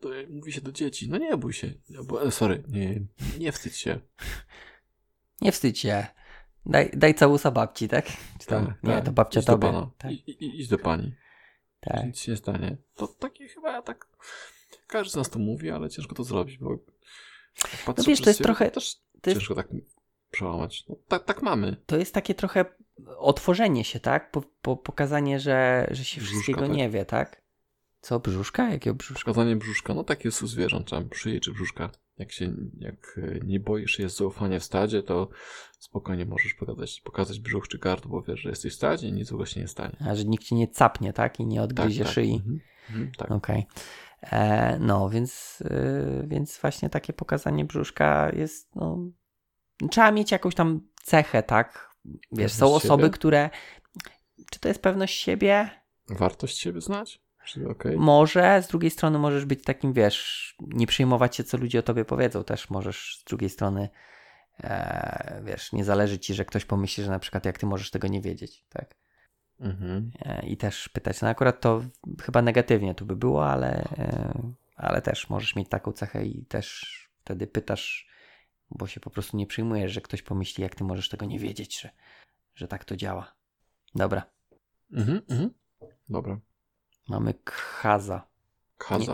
to jak mówi się do dzieci. No nie bój się. Albo, e, sorry, nie, nie wstydź się. nie wstydź się. Daj, daj całusa babci, tak? Czy tam, Tak, nie, tak. to babcia idź do tobie. pana. Tak, I, i, idź do pani. tak. Nic się nie stanie. To takie chyba ja tak. Każdy z nas to mówi, ale ciężko to zrobić, bo. Patrzę No wiesz, to jest trochę- Też to jest- ciężko tak przełamać. No, tak, tak mamy. To jest takie trochę otworzenie się, tak? Po, po, pokazanie, że, że się Brzuszka, wszystkiego tak. nie wie, tak? Co, brzuszka? Jakiego brzuszka? Przekazanie brzuszka, no tak jest u zwierząt, tam szyi czy brzuszka. Jak się, jak e, nie boisz, jest zaufanie w stadzie, to spokojnie możesz pokazać, pokazać brzuch czy gardło, bo wiesz, że jesteś w stadzie i nic złego się nie stanie. A, że nikt cię nie capnie, tak? I nie Tak, odgryzie tak. szyi. Mhm. Mhm, tak. Okej. E, No, więc, y, więc właśnie takie pokazanie brzuszka jest, no, trzeba mieć jakąś tam cechę, tak? Wiesz, są osoby, siebie? które, czy to jest pewność siebie? Wartość siebie znać? Okej? Może, z drugiej strony możesz być takim, wiesz, nie przejmować się, co ludzie o tobie powiedzą. Też możesz z drugiej strony, e, wiesz, nie zależy ci, że ktoś pomyśli, że na przykład jak ty możesz tego nie wiedzieć, tak? Mhm. E, I też pytać. No akurat to chyba negatywnie tu by było, ale, e, ale też możesz mieć taką cechę i też wtedy pytasz, bo się po prostu nie przyjmujesz, że ktoś pomyśli, jak ty możesz tego nie wiedzieć, że, że tak to działa. Dobra, Mhm, mhm. Dobra. mamy Khaza.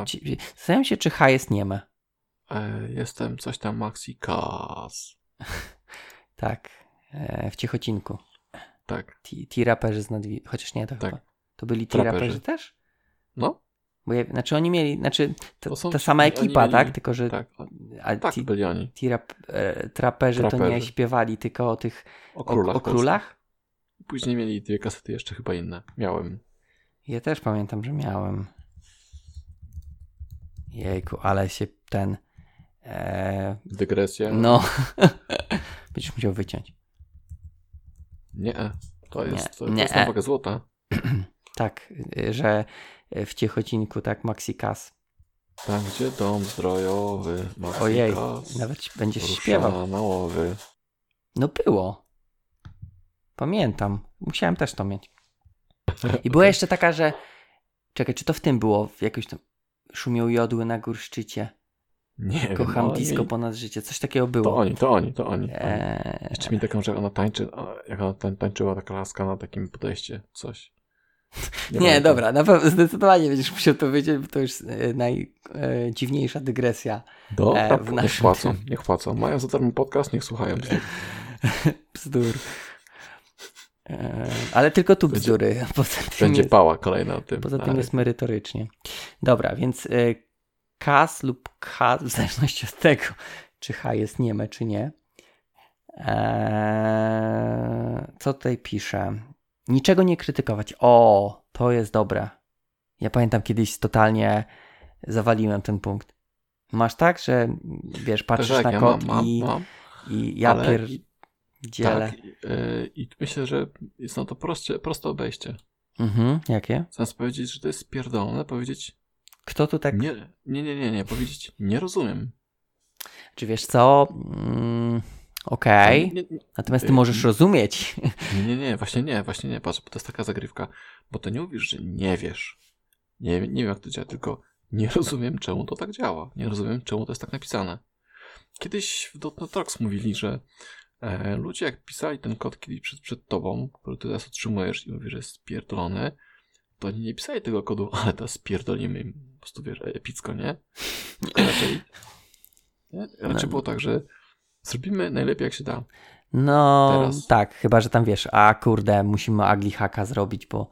Nie, ci- Zastanawiam się, czy H jest nieme. E, jestem coś tam Maxi Kaz. Tak, e, w Ciechocinku. Tak. Ti ti raperzy z nadwi... Chociaż nie, to Tak. chyba. To byli ti Traperzy. raperzy też? No, Bo ja, znaczy oni mieli, znaczy to, To są ta sama ekipa, mieli- tak? Tylko, że tak. a Tak, ti, byli oni. ti rap, e, traperzy, to nie Traperzy. śpiewali tylko o tych O o, królach. o królach? Później mieli dwie kasety jeszcze chyba inne. Miałem. Ja też pamiętam, że miałem. Jejku, ale się ten E, Dygresja? no, będziesz musiał wyciąć. Nie, to jest, Nie, to, jest na wagę złota. Tak, że w Ciechocinku, tak, Maxi Kas. Tam, gdzie dom zdrojowy, Maxi Ojej, Kas, nawet będziesz śpiewał. No było. Pamiętam. Musiałem też to mieć. I była jeszcze taka, że. Czekaj, czy to w tym było? W jakoś tam. Szumią jodły na górszczycie. Nie wiem, Kocham oni- disco ponad życie. Coś takiego To było. oni, to oni, to oni. oni. Eee, Jeszcze mi taką, że ona tańczy, jak ona tań, tańczyła taka laska na takim podejście, coś. nie, pamiętam. dobra, na pewno zdecydowanie będziesz musiał to wiedzieć, bo to już e, najdziwniejsza dygresja. Dobra, e, w niech naszym płacą, tym. niech płacą. Mają za darmo podcast, niech słuchają. Bzdur. Eee, ale tylko tu Będzie- bzdury. Poza tym Będzie jest- pała kolejna o tym. Poza tym Ale jest merytorycznie. Dobra, więc kas lub K, w zależności od tego, czy H jest nieme, czy nie. Eee, co tutaj pisze? Niczego nie krytykować. O, to jest dobre. Ja pamiętam kiedyś totalnie zawaliłem ten punkt. Masz tak, że wiesz, patrzysz tak, na ja kod mam, i, mam, i ja ale pierdzielę. Tak, y, i myślę, że jest na to proste, proste obejście. Mhm, jakie? Zamiast powiedzieć, że to jest pierdolone, powiedzieć Kto tu tak... nie, nie, nie, nie, nie, powiedzieć nie rozumiem. Czy wiesz co? Mm, Okej. Nie, nie, Natomiast ty Y, możesz rozumieć. nie, nie, nie, właśnie nie, właśnie nie, patrz, bo to jest taka zagrywka, bo to nie mówisz, że nie wiesz. Nie, nie wiem, jak to działa, tylko nie rozumiem, czemu to tak działa. Nie rozumiem, czemu to jest tak napisane. Kiedyś w .NET Talks mówili, że e, ludzie jak pisali ten kod kiedyś przed, przed tobą, który ty teraz otrzymujesz i mówisz, że jest spierdolony, to oni nie pisali tego kodu, ale to spierdolimy im. Po prostu wiesz, epicko, nie? Tylko raczej, nie? raczej No. było tak, że zrobimy najlepiej jak się da. No, Teraz. tak, chyba, że tam wiesz, a kurde, musimy ugly hacka zrobić, bo,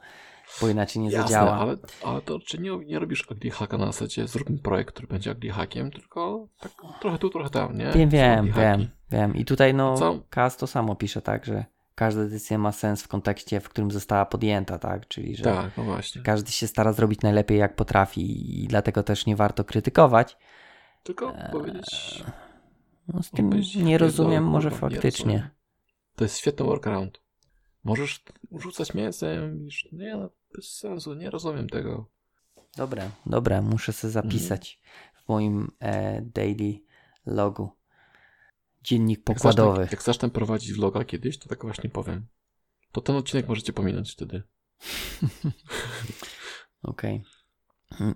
bo inaczej nie Jasne, zadziała. ale, ale to czy nie, nie robisz ugly hacka na zasadzie zróbmy projekt, który będzie ugly hackiem, tylko tak trochę tu, trochę tam, nie? Wiem, wiem, wiem, wiem. I tutaj no? Kaz to samo pisze, tak, że każda decyzja ma sens w kontekście, w którym została podjęta, tak, czyli że Tak, no każdy się stara zrobić najlepiej jak potrafi i dlatego też nie warto krytykować. Tylko Eee, powiedzieć... No, z tym nie rozumiem, może faktycznie. rozumiem. To jest świetny workaround. Możesz rzucać mięsem, już nie, no, bez sensu, nie rozumiem tego. Dobre, dobre, muszę sobie zapisać w moim e, daily logu. Dziennik Jak zacznę, pokładowy. jak zacznę prowadzić vloga kiedyś, to tak właśnie powiem. To ten odcinek możecie pominąć wtedy. Okej. Mm,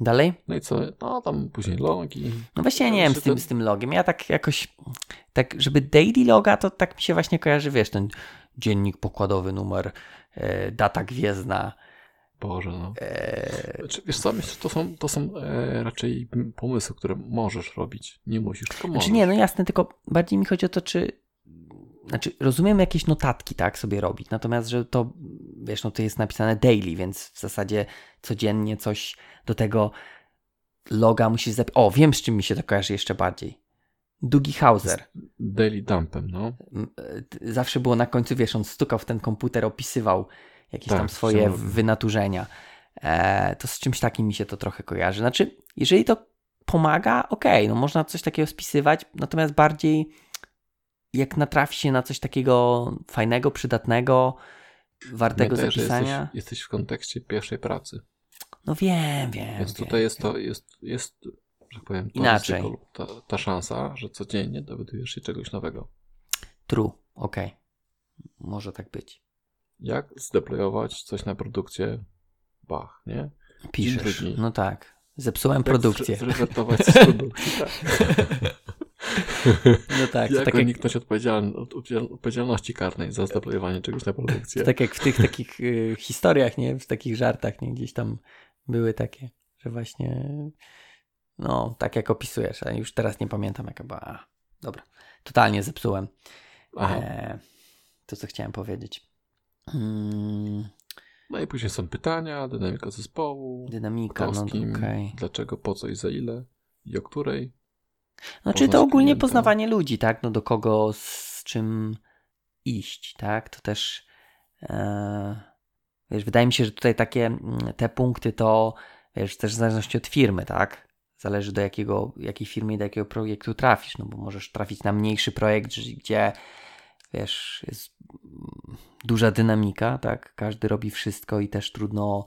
Dalej? No i co? No tam później logi. No właśnie ja nie wiem z tym, to- z tym logiem. Ja tak jakoś, tak żeby daily loga, to tak mi się właśnie kojarzy, wiesz, ten dziennik pokładowy, numer, e, data gwiezdna. Boże, no. E, Znaczy, wiesz co, myślę, to są, to są e, raczej pomysły, które możesz robić. Nie musisz, tylko możesz. znaczy nie, no jasne, tylko bardziej mi chodzi o to, czy znaczy rozumiem jakieś notatki, tak, sobie robić, natomiast, że to, wiesz, no to jest napisane daily, więc w zasadzie codziennie coś do tego loga musisz zapisać. O, wiem z czym mi się to kojarzy jeszcze bardziej. Dougie Hauser. Daily dumpem, no. E, zawsze było na końcu, wiesz, on stukał w ten komputer, opisywał jakieś Tak, tam swoje wynaturzenia. E, to z czymś takim mi się to trochę kojarzy. Znaczy, jeżeli to pomaga, okej, no można coś takiego spisywać, natomiast bardziej jak natrafi się na coś takiego fajnego, przydatnego, wartego Pamiętaj, zapisania. Jesteś, jesteś w kontekście pierwszej pracy. No wiem, wiem. Więc wiem. tutaj jest to, jest, jest, że tak powiem, to Inaczej. ryzyko Ta, ta szansa, że codziennie dowiadujesz się czegoś nowego. True, okej. Może tak być. Jak zdeployować coś na produkcję Bach, nie? Piszesz. No tak. Zepsułem Jak produkcję. zre- Zresetować z produkcji, tak. No tak, jak tak jak uniknąć odpowiedzial- odpowiedzialności karnej za zdeployowanie czegoś na produkcję. Tak jak w tych takich y, historiach, nie? W takich żartach, nie? Gdzieś tam były takie, że właśnie no, tak jak opisujesz, ale już teraz nie pamiętam jaka była. A, dobra, totalnie zepsułem e, to, co chciałem powiedzieć. Mm, No i później są pytania, dynamika zespołu, dynamika, no z kim, okej. dlaczego, po co i za ile i o której. Znaczy poza to ogólnie klientem. poznawanie ludzi, tak? No do kogo, z czym iść, tak? To też e, wiesz, wydaje mi się, że tutaj takie mm, te punkty to wiesz, też w zależności od firmy, tak? zależy do jakiego, jakiej firmy i do jakiego projektu trafisz, no bo możesz trafić na mniejszy projekt, gdzie wiesz, jest duża dynamika, tak, każdy robi wszystko i też trudno,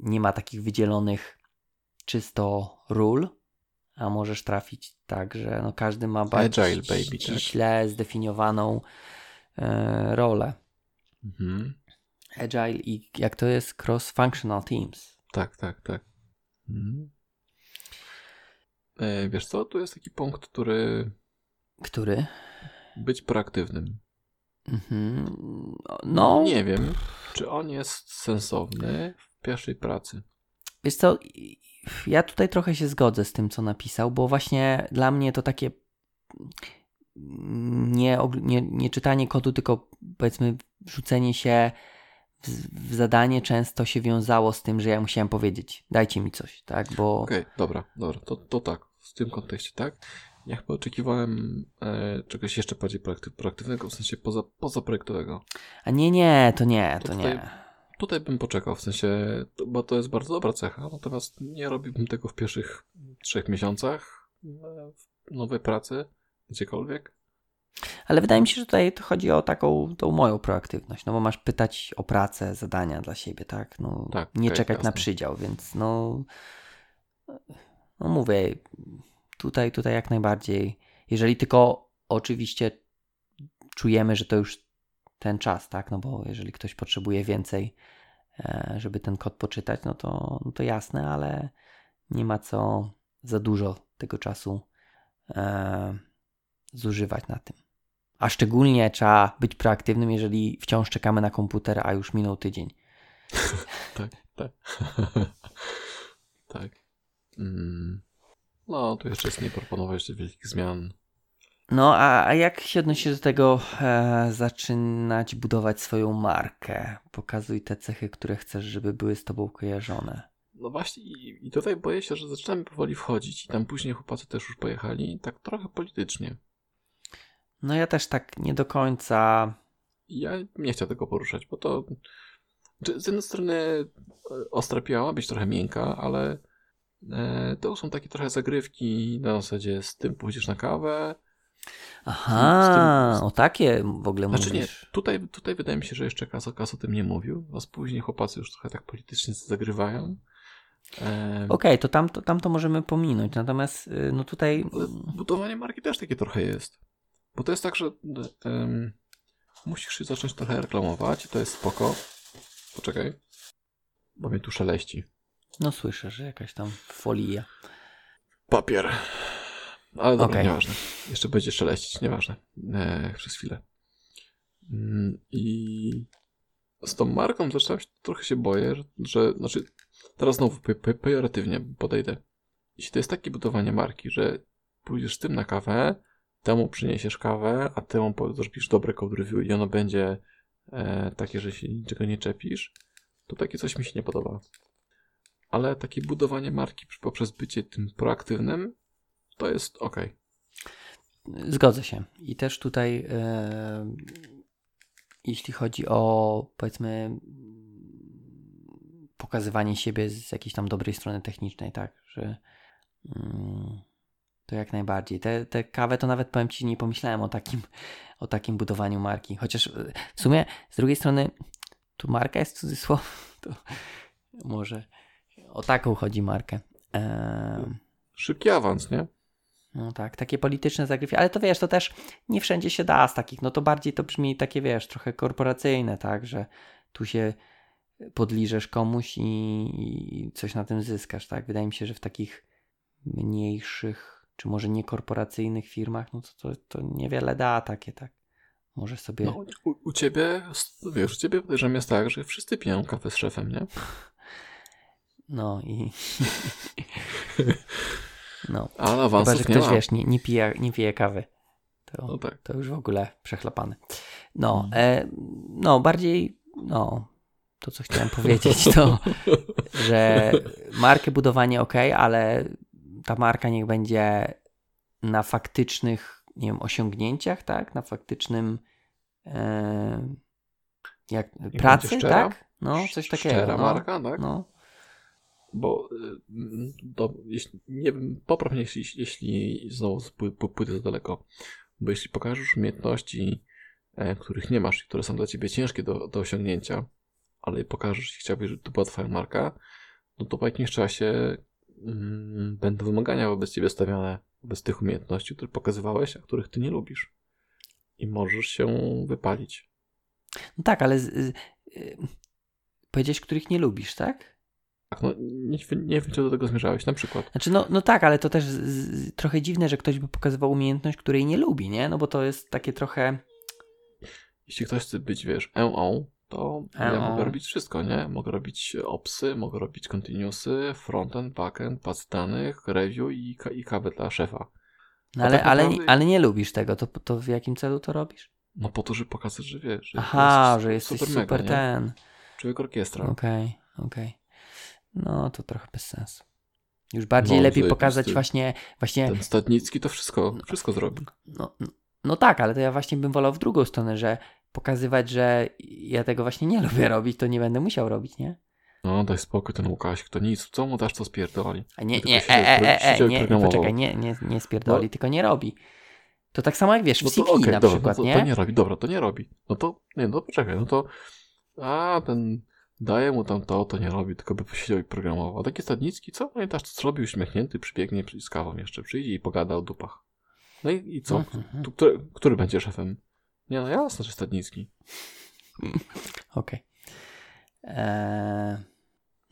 nie ma takich wydzielonych czysto ról, a możesz trafić tak, że no każdy ma bardzo Agile, baby, tak. ściśle zdefiniowaną e, rolę. Mhm. Agile i jak to jest cross-functional teams. Tak, tak, tak. Mhm. E, wiesz co, tu jest taki punkt, który Który? być proaktywnym. Mhm. No, Nie wiem, czy on jest sensowny w pierwszej pracy. Wiesz co, ja tutaj trochę się zgodzę z tym, co napisał, bo właśnie dla mnie to takie nie, nie, nie czytanie kodu, tylko powiedzmy wrzucenie się w, w, zadanie często się wiązało z tym, że ja musiałem powiedzieć, dajcie mi coś, tak, bo... Okej, okay, dobra, dobra, to, to tak, w tym kontekście tak. Ja chyba oczekiwałem e, czegoś jeszcze bardziej proaktywnego, w sensie poza, pozaprojektowego. A nie, nie, to nie, to, to tutaj, nie. Tutaj bym poczekał, w sensie, bo to jest bardzo dobra cecha, natomiast nie robiłbym tego w pierwszych trzech miesiącach e, nowej pracy, gdziekolwiek. Ale wydaje mi się, że tutaj to chodzi o taką tą moją proaktywność, no bo masz pytać o pracę, zadania dla siebie, tak? No, tak nie okay, czekać jasne. na przydział, więc no, no mówię, tutaj, tutaj jak najbardziej. Jeżeli tylko oczywiście czujemy, że to już ten czas, tak? No bo jeżeli ktoś potrzebuje więcej, e, żeby ten kod poczytać, no to, no to jasne, ale nie ma co za dużo tego czasu e, zużywać na tym. A szczególnie trzeba być proaktywnym, jeżeli wciąż czekamy na komputer, a już minął tydzień. tak, tak. tak. Mm. No, tu jeszcze jest nie proponować wielkich zmian. No, a, a jak się odnosisz do tego e, zaczynać budować swoją markę? Pokazuj te cechy, które chcesz, żeby były z tobą kojarzone. No właśnie i, i tutaj boję się, że zaczynamy powoli wchodzić i tam później chłopacy też już pojechali, tak trochę politycznie. No ja też tak nie do końca... Ja nie chciał tego poruszać, bo to z jednej strony e, ostra piała, być trochę miękka, ale to są takie trochę zagrywki na zasadzie z tym pójdziesz na kawę, Aha, tym, o takie w ogóle znaczy mówisz. nie, tutaj, tutaj wydaje mi się, że jeszcze Kas, Kas o tym nie mówił, a później chłopacy już trochę tak politycznie zagrywają. Okej, okay, to tam, to tam to możemy pominąć, natomiast y, no tutaj... Budowanie marki też takie trochę jest. Bo to jest tak, że um, musisz się zacząć trochę reklamować to jest spoko. Poczekaj, bo mnie tu szeleści. No słyszę, że jakaś tam folia. Papier. Ale dobra, okay. nieważne. Jeszcze będzie szeleścić, nieważne. E, przez chwilę. Mm, I z tą marką zacząłem się, trochę się boję, że, że znaczy teraz znowu pejoratywnie podejdę. Jeśli to jest takie budowanie marki, że pójdziesz z tym na kawę, temu przyniesiesz kawę, a temu zrobisz dobre code review i ono będzie e, takie, że się niczego nie czepisz, to takie coś mi się nie podoba. Ale takie budowanie marki poprzez bycie tym proaktywnym to jest ok. Zgodzę się. I też tutaj, e, jeśli chodzi o powiedzmy pokazywanie siebie z jakiejś tam dobrej strony technicznej, tak, że mm, to jak najbardziej. Te, te kawę to nawet powiem Ci, nie pomyślałem o takim, o takim budowaniu marki. Chociaż e, w sumie z drugiej strony tu marka jest cudzysłow, to może o taką chodzi markę. E, Szybki awans, nie? No tak, takie polityczne zagrywki, ale to wiesz, to też nie wszędzie się da z takich, no to bardziej to brzmi takie, wiesz, trochę korporacyjne, tak, że tu się podliżesz komuś i, i coś na tym zyskasz, tak. Wydaje mi się, że w takich mniejszych, czy może niekorporacyjnych firmach, no to, to, to niewiele da takie, tak. Może sobie... No, u, u ciebie, wiesz, u ciebie podejrzewam jest tak, że wszyscy piją kawę z szefem, nie? No i... No. Ale awansów Chyba, że ktoś, nie wiesz, nie, nie, pije, nie pije kawy. To, no tak. to już w ogóle przechlapane. No, hmm. e, no bardziej, no, to co chciałem powiedzieć, to, że markę budowanie ok, ale ta marka niech będzie na faktycznych, nie wiem, osiągnięciach, tak? Na faktycznym e, jak, pracy, tak? No, coś takiego. Szczera no, marka, tak? No. Bo y, do, jeśli, nie wiem, popraw mnie, jeśli, jeśli znowu pójdę za daleko, bo jeśli pokażesz umiejętności, e, których nie masz i które są dla ciebie ciężkie do, do osiągnięcia, ale pokażesz i chciałbyś, żeby to była twoja marka, no to po jakimś czasie mm, będą wymagania wobec ciebie stawiane wobec tych umiejętności, które pokazywałeś, a których ty nie lubisz. I możesz się wypalić. No tak, ale z, y, powiedziałeś, których nie lubisz, tak? Tak, no nie, nie wiem, czy do tego zmierzałeś, na przykład. Znaczy, no, no tak, ale to też z, trochę dziwne, że ktoś by pokazywał umiejętność, której nie lubi, nie? No bo to jest takie trochę... Jeśli ktoś chce być, wiesz, EO, to ja mogę robić wszystko, nie? Mogę robić opsy, mogę robić continuousy, frontend, backend, baz danych, review i, i kawę dla szefa. No ale, tak naprawdę... ale, ale nie lubisz tego, to, to w jakim celu to robisz? No po to, żeby pokazać, że wiesz, że Aha, jest że jesteś super, super mega, ten. Człowiek orkiestra. Okej, okay, okej. Okay. No to trochę bez sensu. Już bardziej no, lepiej pokazać właśnie, właśnie... Ten Stadnicki to wszystko, wszystko zrobi. No, no, no tak, ale to ja właśnie bym wolał w drugą stronę, że pokazywać, że ja tego właśnie nie lubię robić, to nie będę musiał robić, nie? No daj spokój ten Łukaś, to nic, co mu dasz, to spierdoli. A nie, nie, e, e, e, e, nie, poczekaj, nie, nie, nie spierdoli, no. tylko nie robi. To tak samo jak wiesz, w no to, CV okay, na dobra, przykład, no to, nie? To nie robi, dobra, to nie robi. No to, nie, no poczekaj, no to a ten daje mu tam to, to nie robi, tylko by posiedział i programował. A taki Stadnicki, co? Pamiętasz, co zrobił uśmiechnięty, przybiegnie z kawą jeszcze, przyjdzie i pogada o dupach. No i, i co? Mhm, mhm. Tu, który, który będzie szefem? Nie, no jasne, że Stadnicki. Okej. Okay. Eee,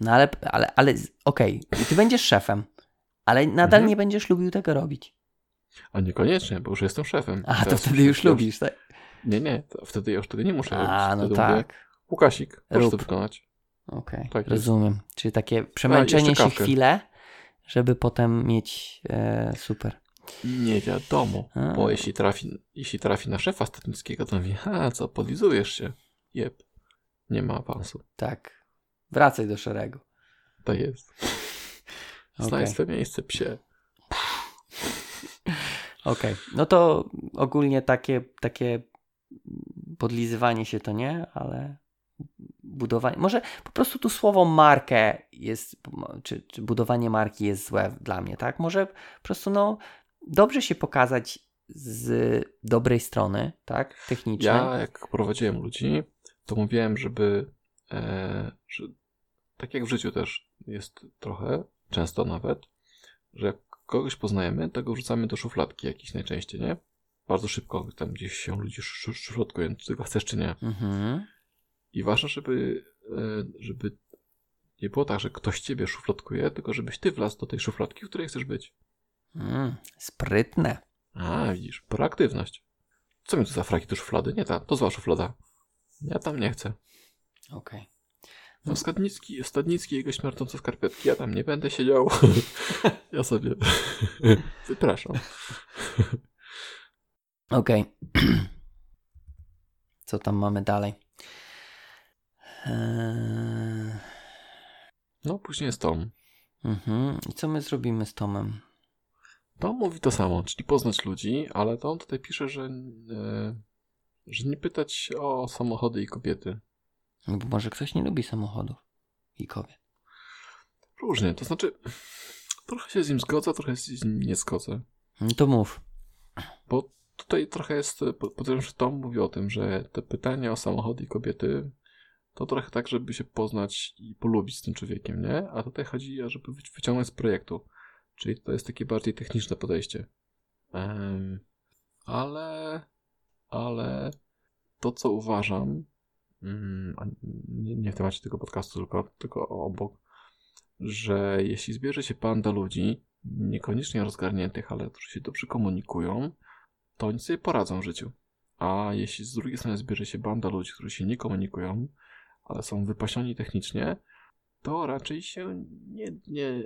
no ale, ale, ale okej, okay. ty będziesz szefem, ale nadal mhm. nie będziesz lubił tego robić. A niekoniecznie, bo już jestem szefem. A, to wtedy już lubisz, tak? Nie, nie, wtedy ja już tego nie muszę robić. A, no tak. Mówię, Łukasik, proszę to wykonać. Okej, okay, tak rozumiem. Jest. Czyli takie przemęczenie się chwilę, żeby potem mieć e, super. Nie wiadomo, A. bo jeśli trafi, jeśli trafi na szefa statnickiego, to mówi, a co, podlizujesz się? Jep, nie ma awansu. Tak, wracaj do szeregu. To jest. Znaj okay. swoje miejsce, psie. Okej, okay. no to ogólnie takie, takie podlizywanie się to nie, ale budowanie, może po prostu tu słowo markę jest, czy, czy budowanie marki jest złe dla mnie, tak? Może po prostu no dobrze się pokazać z dobrej strony, tak, technicznej. Ja jak prowadziłem ludzi, to mówiłem, żeby, e, że tak jak w życiu też jest trochę, często nawet, że jak kogoś poznajemy, to go wrzucamy do szufladki jakiejś najczęściej, nie? Bardzo szybko tam gdzieś się ludzie szufladkują, czy tego chcesz, czy nie. Mhm. I ważne, żeby, e, żeby nie było tak, że ktoś ciebie szufladkuje, tylko żebyś ty wlazł do tej szufladki, w której chcesz być. Mm, sprytne. A, widzisz, proaktywność. Co mi to za fraki do szuflady? Nie ta, to zła szuflada. Ja tam nie chcę. Okej. Okay. No, Stadnicki, Stadnicki jego śmierdzące skarpetki, ja tam nie będę siedział. ja sobie wypraszam. Okej. Okay. Co tam mamy dalej? Eee... No, później jest Tom. Mhm. I co my zrobimy z Tomem? Tom mówi to samo, czyli poznać ludzi, ale to on tutaj pisze, że, e, że nie pytać o samochody i kobiety. No bo może ktoś nie lubi samochodów i kobiet. Różnie, to znaczy trochę się z nim zgodzę, trochę się z nim nie zgodzę. No to mów. Bo tutaj trochę jest, podejrzewam, że Tom mówi o tym, że te pytania o samochody i kobiety to trochę tak, żeby się poznać i polubić z tym człowiekiem, nie? A tutaj chodzi, żeby wyciągnąć z projektu. Czyli to jest takie bardziej techniczne podejście. Um, ale, ale to, co uważam, mm, nie, nie w temacie tego podcastu, tylko, tylko obok, że jeśli zbierze się panda ludzi, niekoniecznie rozgarniętych, ale którzy się dobrze komunikują, to oni sobie poradzą w życiu. A jeśli z drugiej strony zbierze się banda ludzi, którzy się nie komunikują, ale są wypasioni technicznie, to raczej się nie, nie,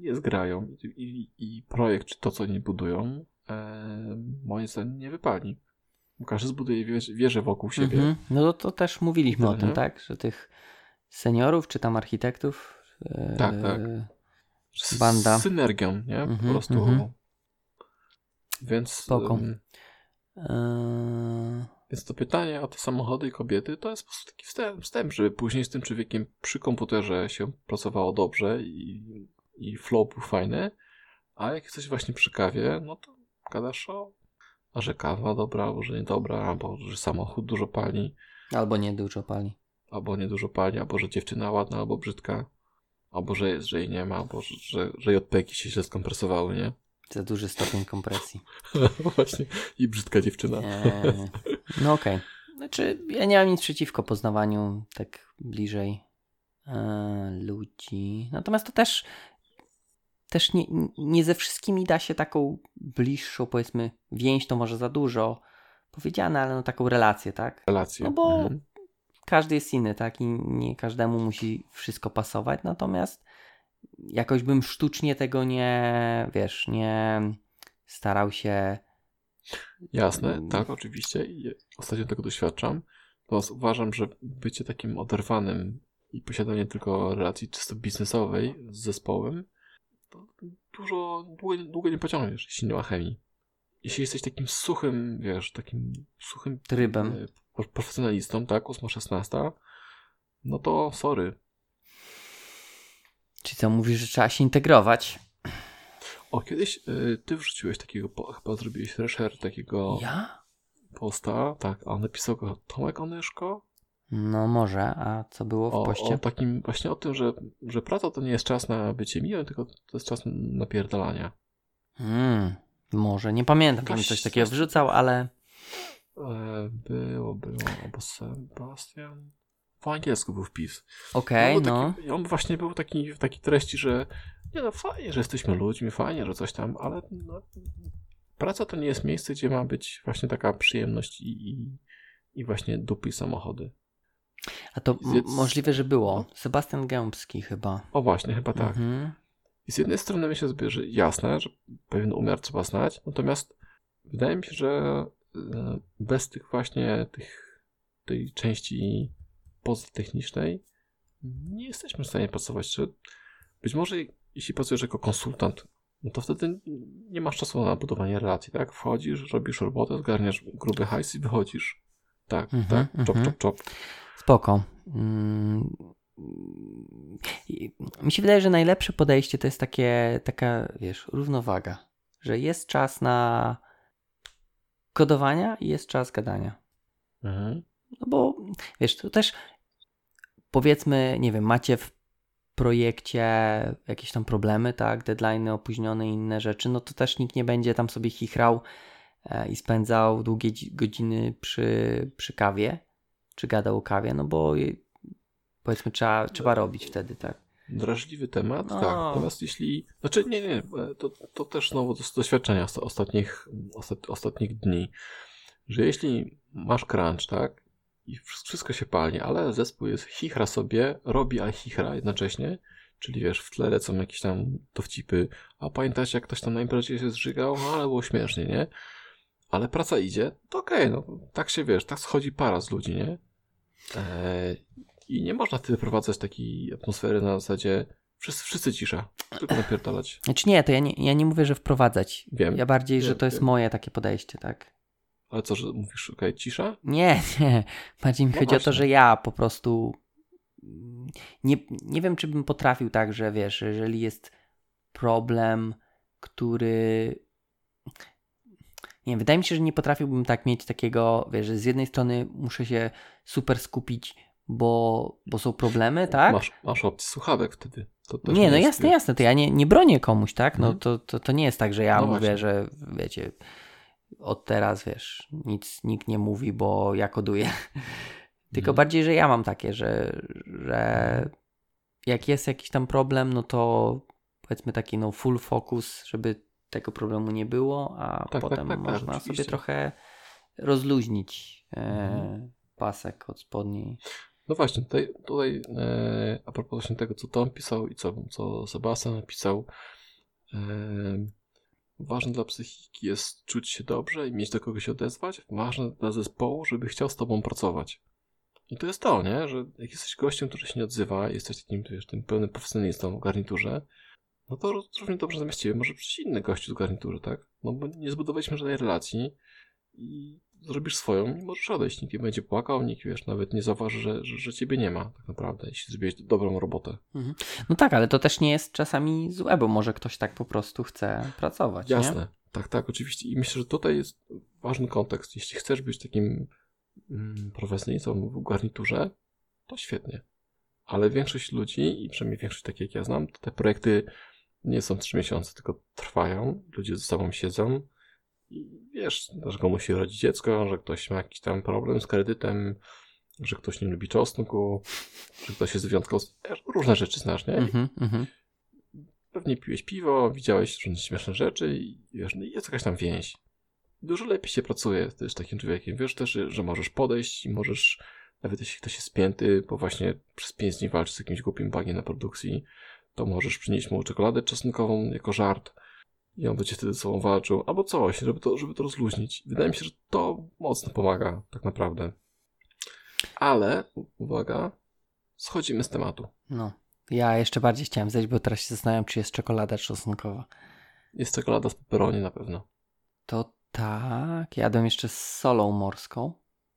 nie zgrają I, i, i projekt, czy to, co oni budują, e, moim zdaniem nie wypali. Każdy zbuduje wieżę, wieżę wokół siebie. Mm -hmm. No to też mówiliśmy o tym, tak? Że tych seniorów, czy tam architektów e, tak, tak. banda. Z synergią, nie? Mm -hmm, po mhm, prostu. Mm -hmm. Więc... Spoko. Um, Więc to pytanie o te samochody i kobiety to jest po prostu taki wstęp, wstęp żeby później z tym człowiekiem przy komputerze się pracowało dobrze i, i flow był fajny, a jak jesteś właśnie przy kawie, no to gadasz o, a że kawa dobra, albo że niedobra, albo że samochód dużo pali, Albo nie dużo pali. albo nie dużo pali, albo że dziewczyna ładna, albo brzydka, albo że jest, że jej nie ma, albo że, że, że się źle skompresowały, nie? Za duży stopień kompresji. właśnie. I brzydka dziewczyna. Eee, no okej. Znaczy, ja nie mam nic przeciwko poznawaniu tak bliżej e, ludzi. Natomiast to też też nie, nie ze wszystkimi da się taką bliższą, powiedzmy, więź to może za dużo powiedziane, ale no taką relację, tak? Relacje. No bo Mhm. każdy jest inny, tak? I nie każdemu musi wszystko pasować, natomiast jakoś bym sztucznie tego nie, wiesz, nie starał się Jasne, Mm. tak, oczywiście. I ostatnio tego doświadczam. To uważam, że bycie takim oderwanym i posiadanie tylko relacji czysto biznesowej z zespołem, to dużo długo, długo nie pociągniesz, jeśli nie ma chemii. Jeśli jesteś takim suchym, wiesz, takim suchym trybem. e, pro- profesjonalistą, tak, 8-16, no to sorry. Czyli co, mówisz, że trzeba się integrować? O, kiedyś y, ty wrzuciłeś takiego, po, chyba zrobiłeś resher takiego Ja? posta, tak, a napisał go Tomek Onyszko, No może, a co było w o, poście? o takim właśnie o tym, że, że praca to nie jest czas na bycie miłym, tylko to jest czas na pierdalania. Hmm, może, nie pamiętam, tam Jakaś- coś takiego wrzucał, ale E, było, było, albo Sebastian. Po angielsku był wpis. okej, był no. taki, on właśnie był taki w takiej treści, że nie no fajnie, że jesteśmy ludźmi, fajnie, że coś tam, ale no, praca to nie jest miejsce, gdzie ma być właśnie taka przyjemność i, i, i właśnie dupy i samochody. A to możliwe, że było. No. Sebastian Gębski chyba. O właśnie, chyba tak. Mhm. I z jednej strony myślę sobie, że jasne, że pewien umiar trzeba znać, natomiast wydaje mi się, że e, bez tych właśnie tych, tej części pozytechnicznej nie jesteśmy w stanie pracować. Być może jeśli pracujesz jako konsultant, no to wtedy nie masz czasu na budowanie relacji, tak? Wchodzisz, robisz robotę, zgarniasz gruby hajs i wychodzisz. Tak, Mhm, tak, czop, mhm. czop, czop. Spoko. Mm. Mi się wydaje, że najlepsze podejście to jest takie, taka, wiesz, równowaga. Że jest czas na kodowania i jest czas gadania. Mhm. No bo, wiesz, to też powiedzmy, nie wiem, macie w projekcie jakieś tam problemy, tak, deadline opóźnione i inne rzeczy, no to też nikt nie będzie tam sobie chichrał e, i spędzał długie dzi- godziny przy, przy kawie, czy gadał o kawie, no bo powiedzmy trzeba, trzeba robić wtedy, tak. Drażliwy temat, No. tak. Natomiast jeśli. Znaczy, nie, nie, to, to też znowu z doświadczenia z ostatnich, ostat, ostatnich dni, że jeśli masz crunch, tak, i wsz- wszystko się palnie, ale zespół jest chichra sobie, robi, ale chichra jednocześnie, czyli wiesz, w tle lecą jakieś tam dowcipy, a pamiętacie, jak ktoś tam na imprezie się zżygał, no ale było śmiesznie, nie? Ale praca idzie, to okej, no tak się wiesz, tak schodzi para z ludzi, nie? Eee, I nie można wtedy wprowadzać takiej atmosfery na zasadzie wszyscy, wszyscy cisza, tylko napierdalać. Znaczy nie, to ja nie, ja nie mówię, że wprowadzać. Wiem. Ja bardziej, Wiem, że to jest wiem. moje takie podejście, tak. Ale co, że mówisz, okej, cisza? Nie, nie. Bardziej mi No chodzi o to, właśnie. że ja po prostu nie, nie wiem, czy bym potrafił tak, że wiesz, jeżeli jest problem, który. Nie, wydaje mi się, że nie potrafiłbym tak mieć takiego, wiesz, że z jednej strony muszę się super skupić, bo, bo są problemy, tak? Masz, masz opcję słuchawek wtedy. Też Nie, no jest, jasne, jasne, to ja nie, nie bronię komuś, tak? No Mhm. to, to, to nie jest tak, że ja No mówię, właśnie. że wiecie, od teraz, wiesz, nic nikt nie mówi, bo ja koduję. Tylko Mhm. bardziej, że ja mam takie, że, że jak jest jakiś tam problem, no to powiedzmy taki no full focus, żeby tego problemu nie było, a tak, potem tak, tak, można sobie trochę rozluźnić e, Mhm. pasek od spodni. No właśnie, tutaj, tutaj e, a propos właśnie tego, co Tom pisał i co, co Sebastian napisał, e, ważne dla psychiki jest czuć się dobrze i mieć do kogo się odezwać. Ważne dla zespołu, żeby chciał z tobą pracować. I to jest to, nie? Że jak jesteś gościem, który się nie odzywa, jesteś takim, wiesz, tym pełnym profesjonalistą w garniturze, no to ró- równie dobrze zamiast ciebie może przyjść inny gościu w garniturze, tak? No bo nie zbudowaliśmy żadnej relacji i zrobisz swoją i możesz odejść. Nikt nie będzie płakał, nikt wiesz, nawet nie zauważy, że, że, że ciebie nie ma tak naprawdę, jeśli zrobiłeś dobrą robotę. Mhm. No tak, ale to też nie jest czasami złe, bo może ktoś tak po prostu chce pracować. Jasne, Nie? tak, tak, oczywiście. I myślę, że tutaj jest ważny kontekst. Jeśli chcesz być takim mm, profesjonalistą w garniturze, to świetnie. Ale większość ludzi, i przynajmniej większość takich jak ja znam, te projekty nie są trzy miesiące, tylko trwają. Ludzie ze sobą siedzą wiesz, że go musi rodzić dziecko, że ktoś ma jakiś tam problem z kredytem, że ktoś nie lubi czosnku, że ktoś jest wyjątkowo... Różne rzeczy znasz, nie? Mhm, mhm. Pewnie piłeś piwo, widziałeś różne śmieszne rzeczy i wiesz, no jest jakaś tam więź. Dużo lepiej się pracuje też takim człowiekiem. Wiesz też, że możesz podejść i możesz, nawet jeśli ktoś jest spięty, bo właśnie przez pięć dni walczy z jakimś głupim bugiem na produkcji, to możesz przynieść mu czekoladę czosnkową jako żart i on będzie wtedy ze sobą walczył, albo coś, żeby to, żeby to rozluźnić. Wydaje mi się, że to mocno pomaga, tak naprawdę. Ale, uwaga, schodzimy z tematu. No. Ja jeszcze bardziej chciałem zejść, bo teraz się zastanawiam, czy jest czekolada czosnkowa. Jest czekolada z pepperoni na pewno. To tak. Jadłem jeszcze z solą morską.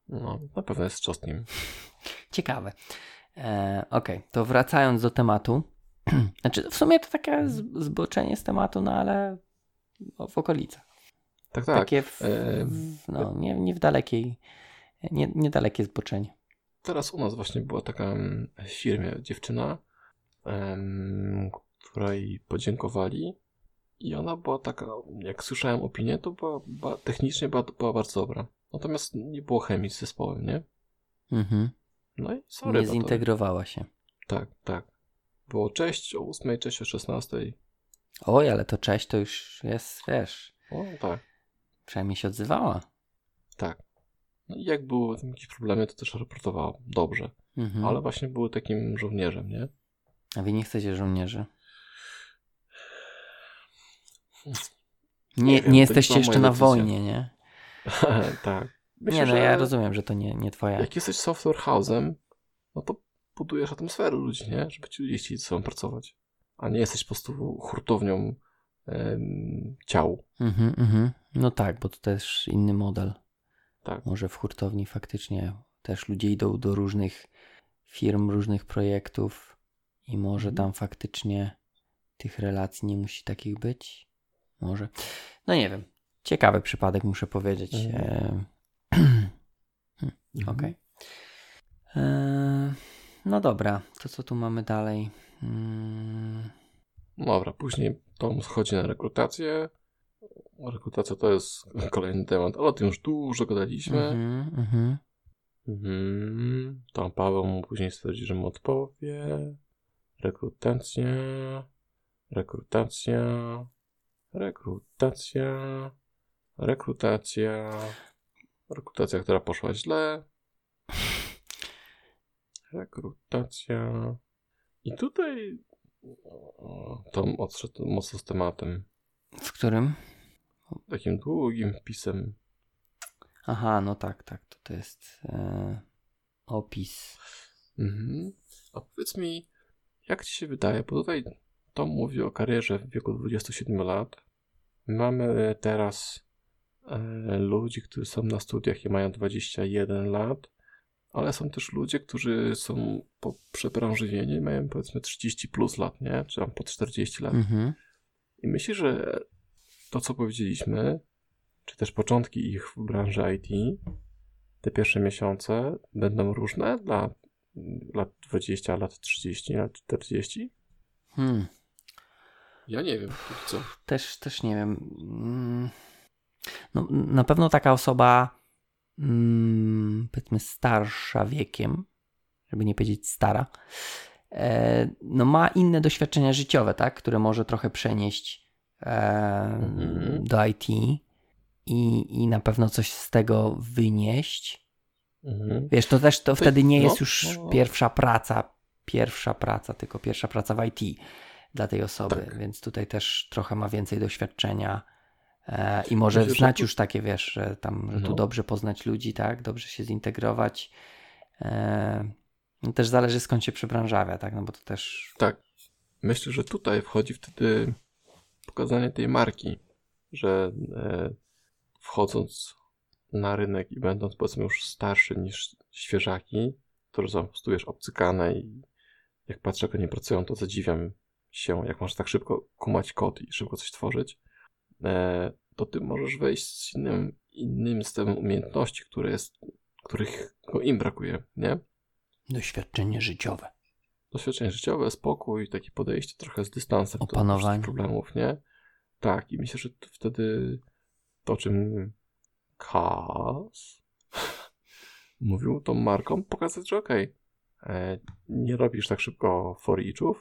No, na pewno jest z czosnkiem. Ciekawe. E, Okej, to wracając do tematu. znaczy, w sumie to takie zboczenie z tematu, no ale w okolicach. Tak, tak. Takie w, E, w, no, nie, nie w dalekiej, nie, niedalekie zboczenie. Teraz u nas właśnie była taka mm, w firmie dziewczyna, której podziękowali i ona była taka, jak słyszałem opinię, to była, była technicznie była, była bardzo dobra. Natomiast nie było chemii z zespołem, nie? Mhm. No i sorry, Nie no to, zintegrowała się. tak, tak. Było cześć o 8, cześć o 16. Oj, ale to cześć to już jest, wiesz, O, tak, przynajmniej się odzywała. tak. No i jak były jakieś problemy, to też raportowała dobrze. Mhm. Ale właśnie był takim żołnierzem, nie? A wy nie chcecie żołnierzy? Nie Nie, wiem, nie to jesteście jeszcze na decyzja. wojnie, nie? tak. nie, no ja rozumiem, że to nie, nie twoja. Jak jesteś software house'em, no to budujesz atmosferę ludzi, nie? Żeby ci ludzie chcieli ze sobą pracować. A nie jesteś po prostu hurtownią em, ciał. Mhm, mhm. No tak, bo to też inny model. Tak. Może w hurtowni faktycznie też ludzie idą do różnych firm, różnych projektów i może Mhm. tam faktycznie tych relacji nie musi takich być. Może. No nie wiem. Ciekawy przypadek, muszę powiedzieć. Mhm. E, Mhm. Okej. E, No dobra, to co tu mamy dalej? Mm, Dobra, później Tom schodzi na rekrutację. Rekrutacja to jest kolejny temat, ale o tym już dużo gadaliśmy. mhm, mhm. Mhm. Tam Paweł mu później stwierdzi, że mu odpowie. Rekrutacja. Rekrutacja. Rekrutacja. Rekrutacja. Rekrutacja, która poszła źle. Rekrutacja. I tutaj Tom odszedł mocno z tematem. W którym? Takim długim wpisem. Aha, no tak, tak. To, to jest e, opis. Mhm. A powiedz mi, jak ci się wydaje, bo tutaj Tom mówi o karierze w wieku 27 lat. Mamy teraz e, ludzi, którzy są na studiach i mają 21 lat, ale są też ludzie, którzy są po przebranżywieniu i mają powiedzmy 30 plus lat, nie? Czy tam po 40 lat. Mhm. I myślę, że to, co powiedzieliśmy, czy też początki ich w branży IT, te pierwsze miesiące będą różne dla lat 20, lat 30, lat 40? Hmm. Ja nie wiem, co. Też, też nie wiem. Mm, No, na pewno taka osoba, mm, powiedzmy, starsza wiekiem, żeby nie powiedzieć stara, e, no ma inne doświadczenia życiowe, tak, które może trochę przenieść e, Mhm. do IT i, i na pewno coś z tego wynieść. Mhm. Wiesz, to też to To- wtedy nie no, jest już no. pierwsza praca, pierwsza praca, tylko pierwsza praca w IT dla tej osoby, Tak. więc tutaj też trochę ma więcej doświadczenia i może znać już takie, wiesz, że tam, że tu No. dobrze poznać ludzi, tak, dobrze się zintegrować. E, no też zależy skąd się przebranżawia, tak, no bo to też Tak. Myślę, że tutaj wchodzi wtedy pokazanie tej marki, że e, wchodząc na rynek i będąc powiedzmy już starszy niż świeżaki, które są po prostu wiesz, obcykane i jak patrzę, jak oni pracują, to zadziwiam się, jak można tak szybko kumać kod i szybko coś tworzyć, e, to ty możesz wejść z innym, innym systemem umiejętności, które jest, których im brakuje, nie? Doświadczenie życiowe. Doświadczenie życiowe, spokój, takie podejście trochę z dystansem Opanowanie. do problemów, nie? Tak, i myślę, że wtedy to, o czym Kas mówił tą marką, pokazać, że okej, okay, nie robisz tak szybko for each'ów,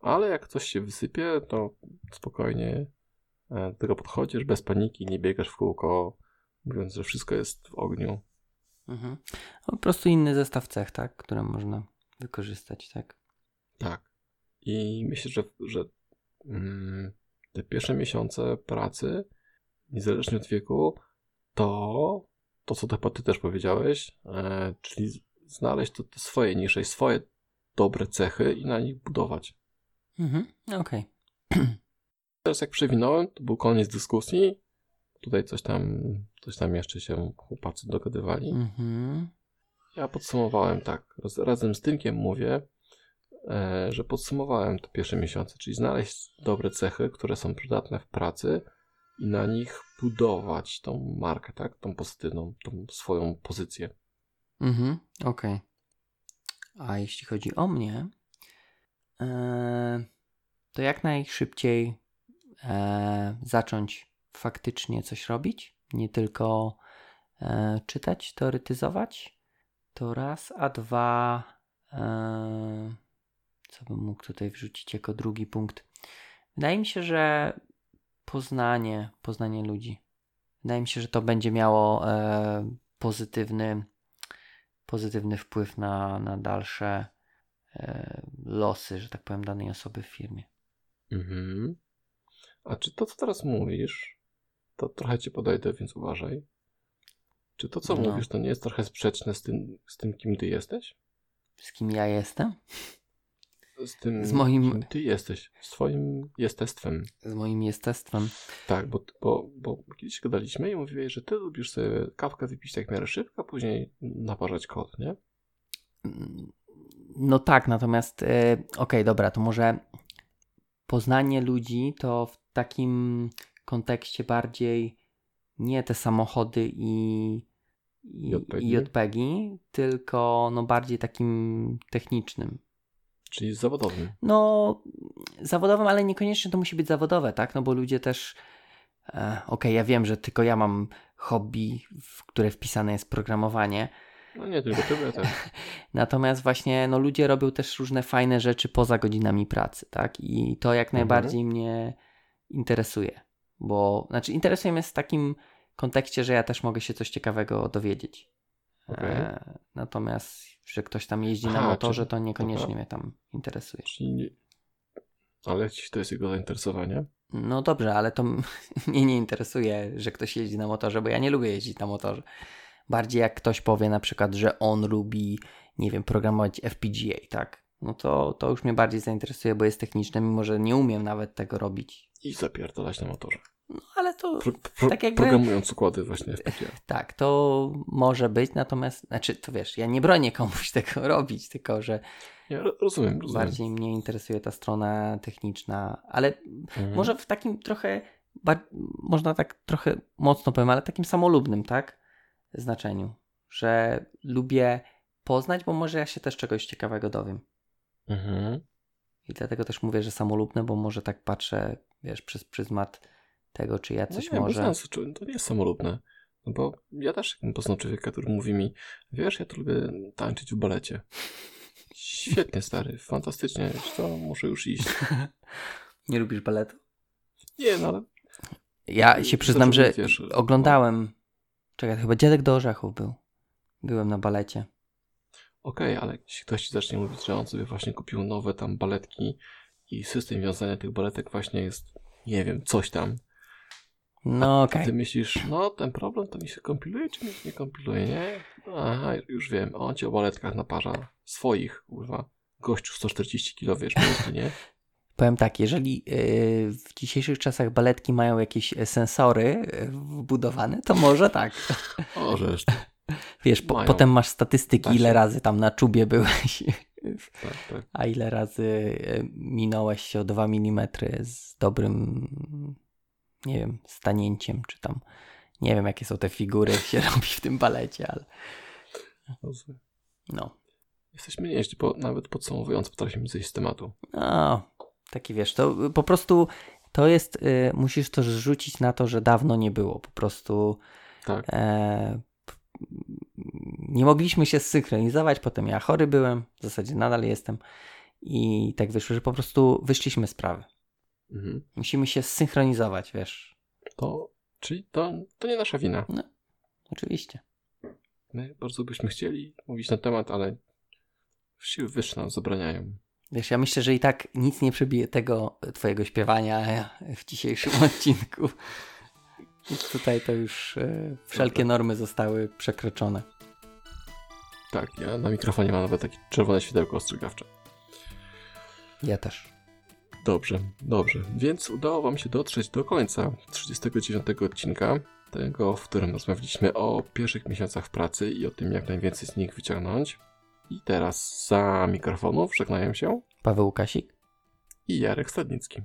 ale jak coś się wysypie, to spokojnie e, do tego podchodzisz, bez paniki, nie biegasz w kółko, mówiąc, że wszystko jest w ogniu. Mhm. Po prostu inny zestaw cech, tak, które można wykorzystać, tak? Tak. I myślę, że, że mm, te pierwsze miesiące pracy, niezależnie od wieku, to to, co chyba ty też powiedziałeś, e, czyli znaleźć to, te swoje nisze, swoje dobre cechy i na nich budować. Mhm, okej. Okay. Teraz jak przewinąłem, to był koniec dyskusji. Tutaj coś tam, coś tam jeszcze się chłopacy dogadywali. Mhm. Ja podsumowałem tak. Raz, razem z Tymkiem mówię, e, że podsumowałem te pierwsze miesiące, czyli znaleźć dobre cechy, które są przydatne w pracy i na nich budować tą markę, tak? Tą pozytywną, tą swoją pozycję. Mhm, okej. Okay. A jeśli chodzi o mnie, e, to jak najszybciej e, zacząć faktycznie coś robić, nie tylko e, czytać, teoretyzować, to raz, a dwa, co bym mógł tutaj wrzucić jako drugi punkt. Wydaje mi się, że poznanie, poznanie ludzi. Wydaje mi się, że to będzie miało e, pozytywny, pozytywny wpływ na, na dalsze e, losy, że tak powiem, danej osoby w firmie. Mhm. A czy to, co teraz mówisz, to trochę ci podejdę, więc uważaj. Czy to, co no. mówisz, to nie jest trochę sprzeczne z tym, z tym, kim ty jesteś? Z kim ja jestem? z tym, z moim... ty jesteś, z twoim jestestwem. Z moim jestestwem. Tak, bo, bo, bo kiedyś gadaliśmy i mówiłeś, że ty lubisz sobie kawkę wypić tak w miarę szybko, a później naparzać kod, nie? No tak, natomiast yy, okej, okay, dobra, to może poznanie ludzi to w takim kontekście bardziej nie te samochody i, i JPG, JPG tylko no bardziej takim technicznym. Czyli zawodowym. No, zawodowym, ale niekoniecznie to musi być zawodowe, tak? No bo ludzie też. E, Okej, okay, ja wiem, że tylko ja mam hobby, w które wpisane jest programowanie. No nie tylko ty, ja też. Natomiast właśnie no, ludzie robią też różne fajne rzeczy poza godzinami pracy, tak? I to jak mhm. najbardziej mnie interesuje. Bo, znaczy, interesuje mnie w takim kontekście, że ja też mogę się coś ciekawego dowiedzieć. Okay. E, natomiast, że ktoś tam jeździ Aha, na motorze, to niekoniecznie dobra. mnie tam interesuje. Czyli... Ale to jest jego zainteresowanie? No dobrze, ale to mnie nie interesuje, że ktoś jeździ na motorze, bo ja nie lubię jeździć na motorze. Bardziej jak ktoś powie na przykład, że on lubi, nie wiem, programować FPGA, tak? No to, to już mnie bardziej zainteresuje, bo jest techniczne, mimo że nie umiem nawet tego robić. I zapierdalać na motorze. No ale to pro, pro, tak jakby... Programując układy właśnie FPGA. Tak, to może być, natomiast, znaczy to wiesz, ja nie bronię komuś tego robić, tylko że ja rozumiem, rozumiem. bardziej mnie interesuje ta strona techniczna, ale mhm. może w takim trochę, można tak trochę mocno powiem, ale takim samolubnym, tak, znaczeniu, że lubię poznać, bo może ja się też czegoś ciekawego dowiem. Mhm. I dlatego też mówię, że samolubne, bo może tak patrzę, wiesz, przez pryzmat tego, czy ja coś no nie, może... Bez sensu, to nie jest samolubne. No bo ja też poznam człowieka, który mówi mi, wiesz, ja to lubię tańczyć w balecie. Świetnie, stary, fantastycznie, to muszę już iść. nie lubisz baletu? Nie, no ale... Ja się przyznam, że wiesz, oglądałem... Czekaj, chyba Dziadek do Orzechów był. Byłem na balecie. Okej, okay, ale jeśli ktoś ci zacznie mówić, że on sobie właśnie kupił nowe tam baletki i system wiązania tych baletek właśnie jest, nie wiem, coś tam, no okej. Okay. Ty myślisz, no ten problem to mi się kompiluje, czy mi się nie kompiluje, nie? Aha, już wiem, on ci o baletkach naparza swoich, kurwa. Gościu 140 kg, wiesz, myśli, nie? powiem tak, jeżeli yy, w dzisiejszych czasach baletki mają jakieś sensory yy, wbudowane, to może tak. Możesz. Wiesz, po, potem masz statystyki, ile razy tam na czubie byłeś, Tak, tak. a ile razy yy, minąłeś się o 2 mm z dobrym, nie wiem, stanięciem, czy tam, nie wiem jakie są te figury, jak się robi w tym balecie, ale no. Jesteśmy nieźli, bo nawet podsumowując potrafimy zejść z tematu. No, taki wiesz, to y, po prostu to jest, y, musisz to rzucić na to, że dawno nie było. Po prostu Tak. e, nie mogliśmy się zsynchronizować, potem ja chory byłem, w zasadzie nadal jestem i tak wyszło, że po prostu wyszliśmy z sprawy. Mhm. Musimy się zsynchronizować, wiesz, To, czyli to, to nie nasza wina. oczywiście. My bardzo byśmy chcieli mówić na temat, ale siły wyższe nam zabraniają. Wiesz, ja myślę, że i tak nic nie przebije tego twojego śpiewania w dzisiejszym odcinku. I tutaj to już e, wszelkie normy zostały przekroczone. Tak, ja na mikrofonie mam nawet takie czerwone światełko ostrzegawcze. Ja też. Dobrze, dobrze. Więc udało Wam się dotrzeć do końca 39 odcinka, tego, w którym rozmawialiśmy o pierwszych miesiącach w pracy i o tym, jak najwięcej z nich wyciągnąć. I teraz za mikrofonów żegnają się Paweł Łukasik. i Jarek Stadnicki.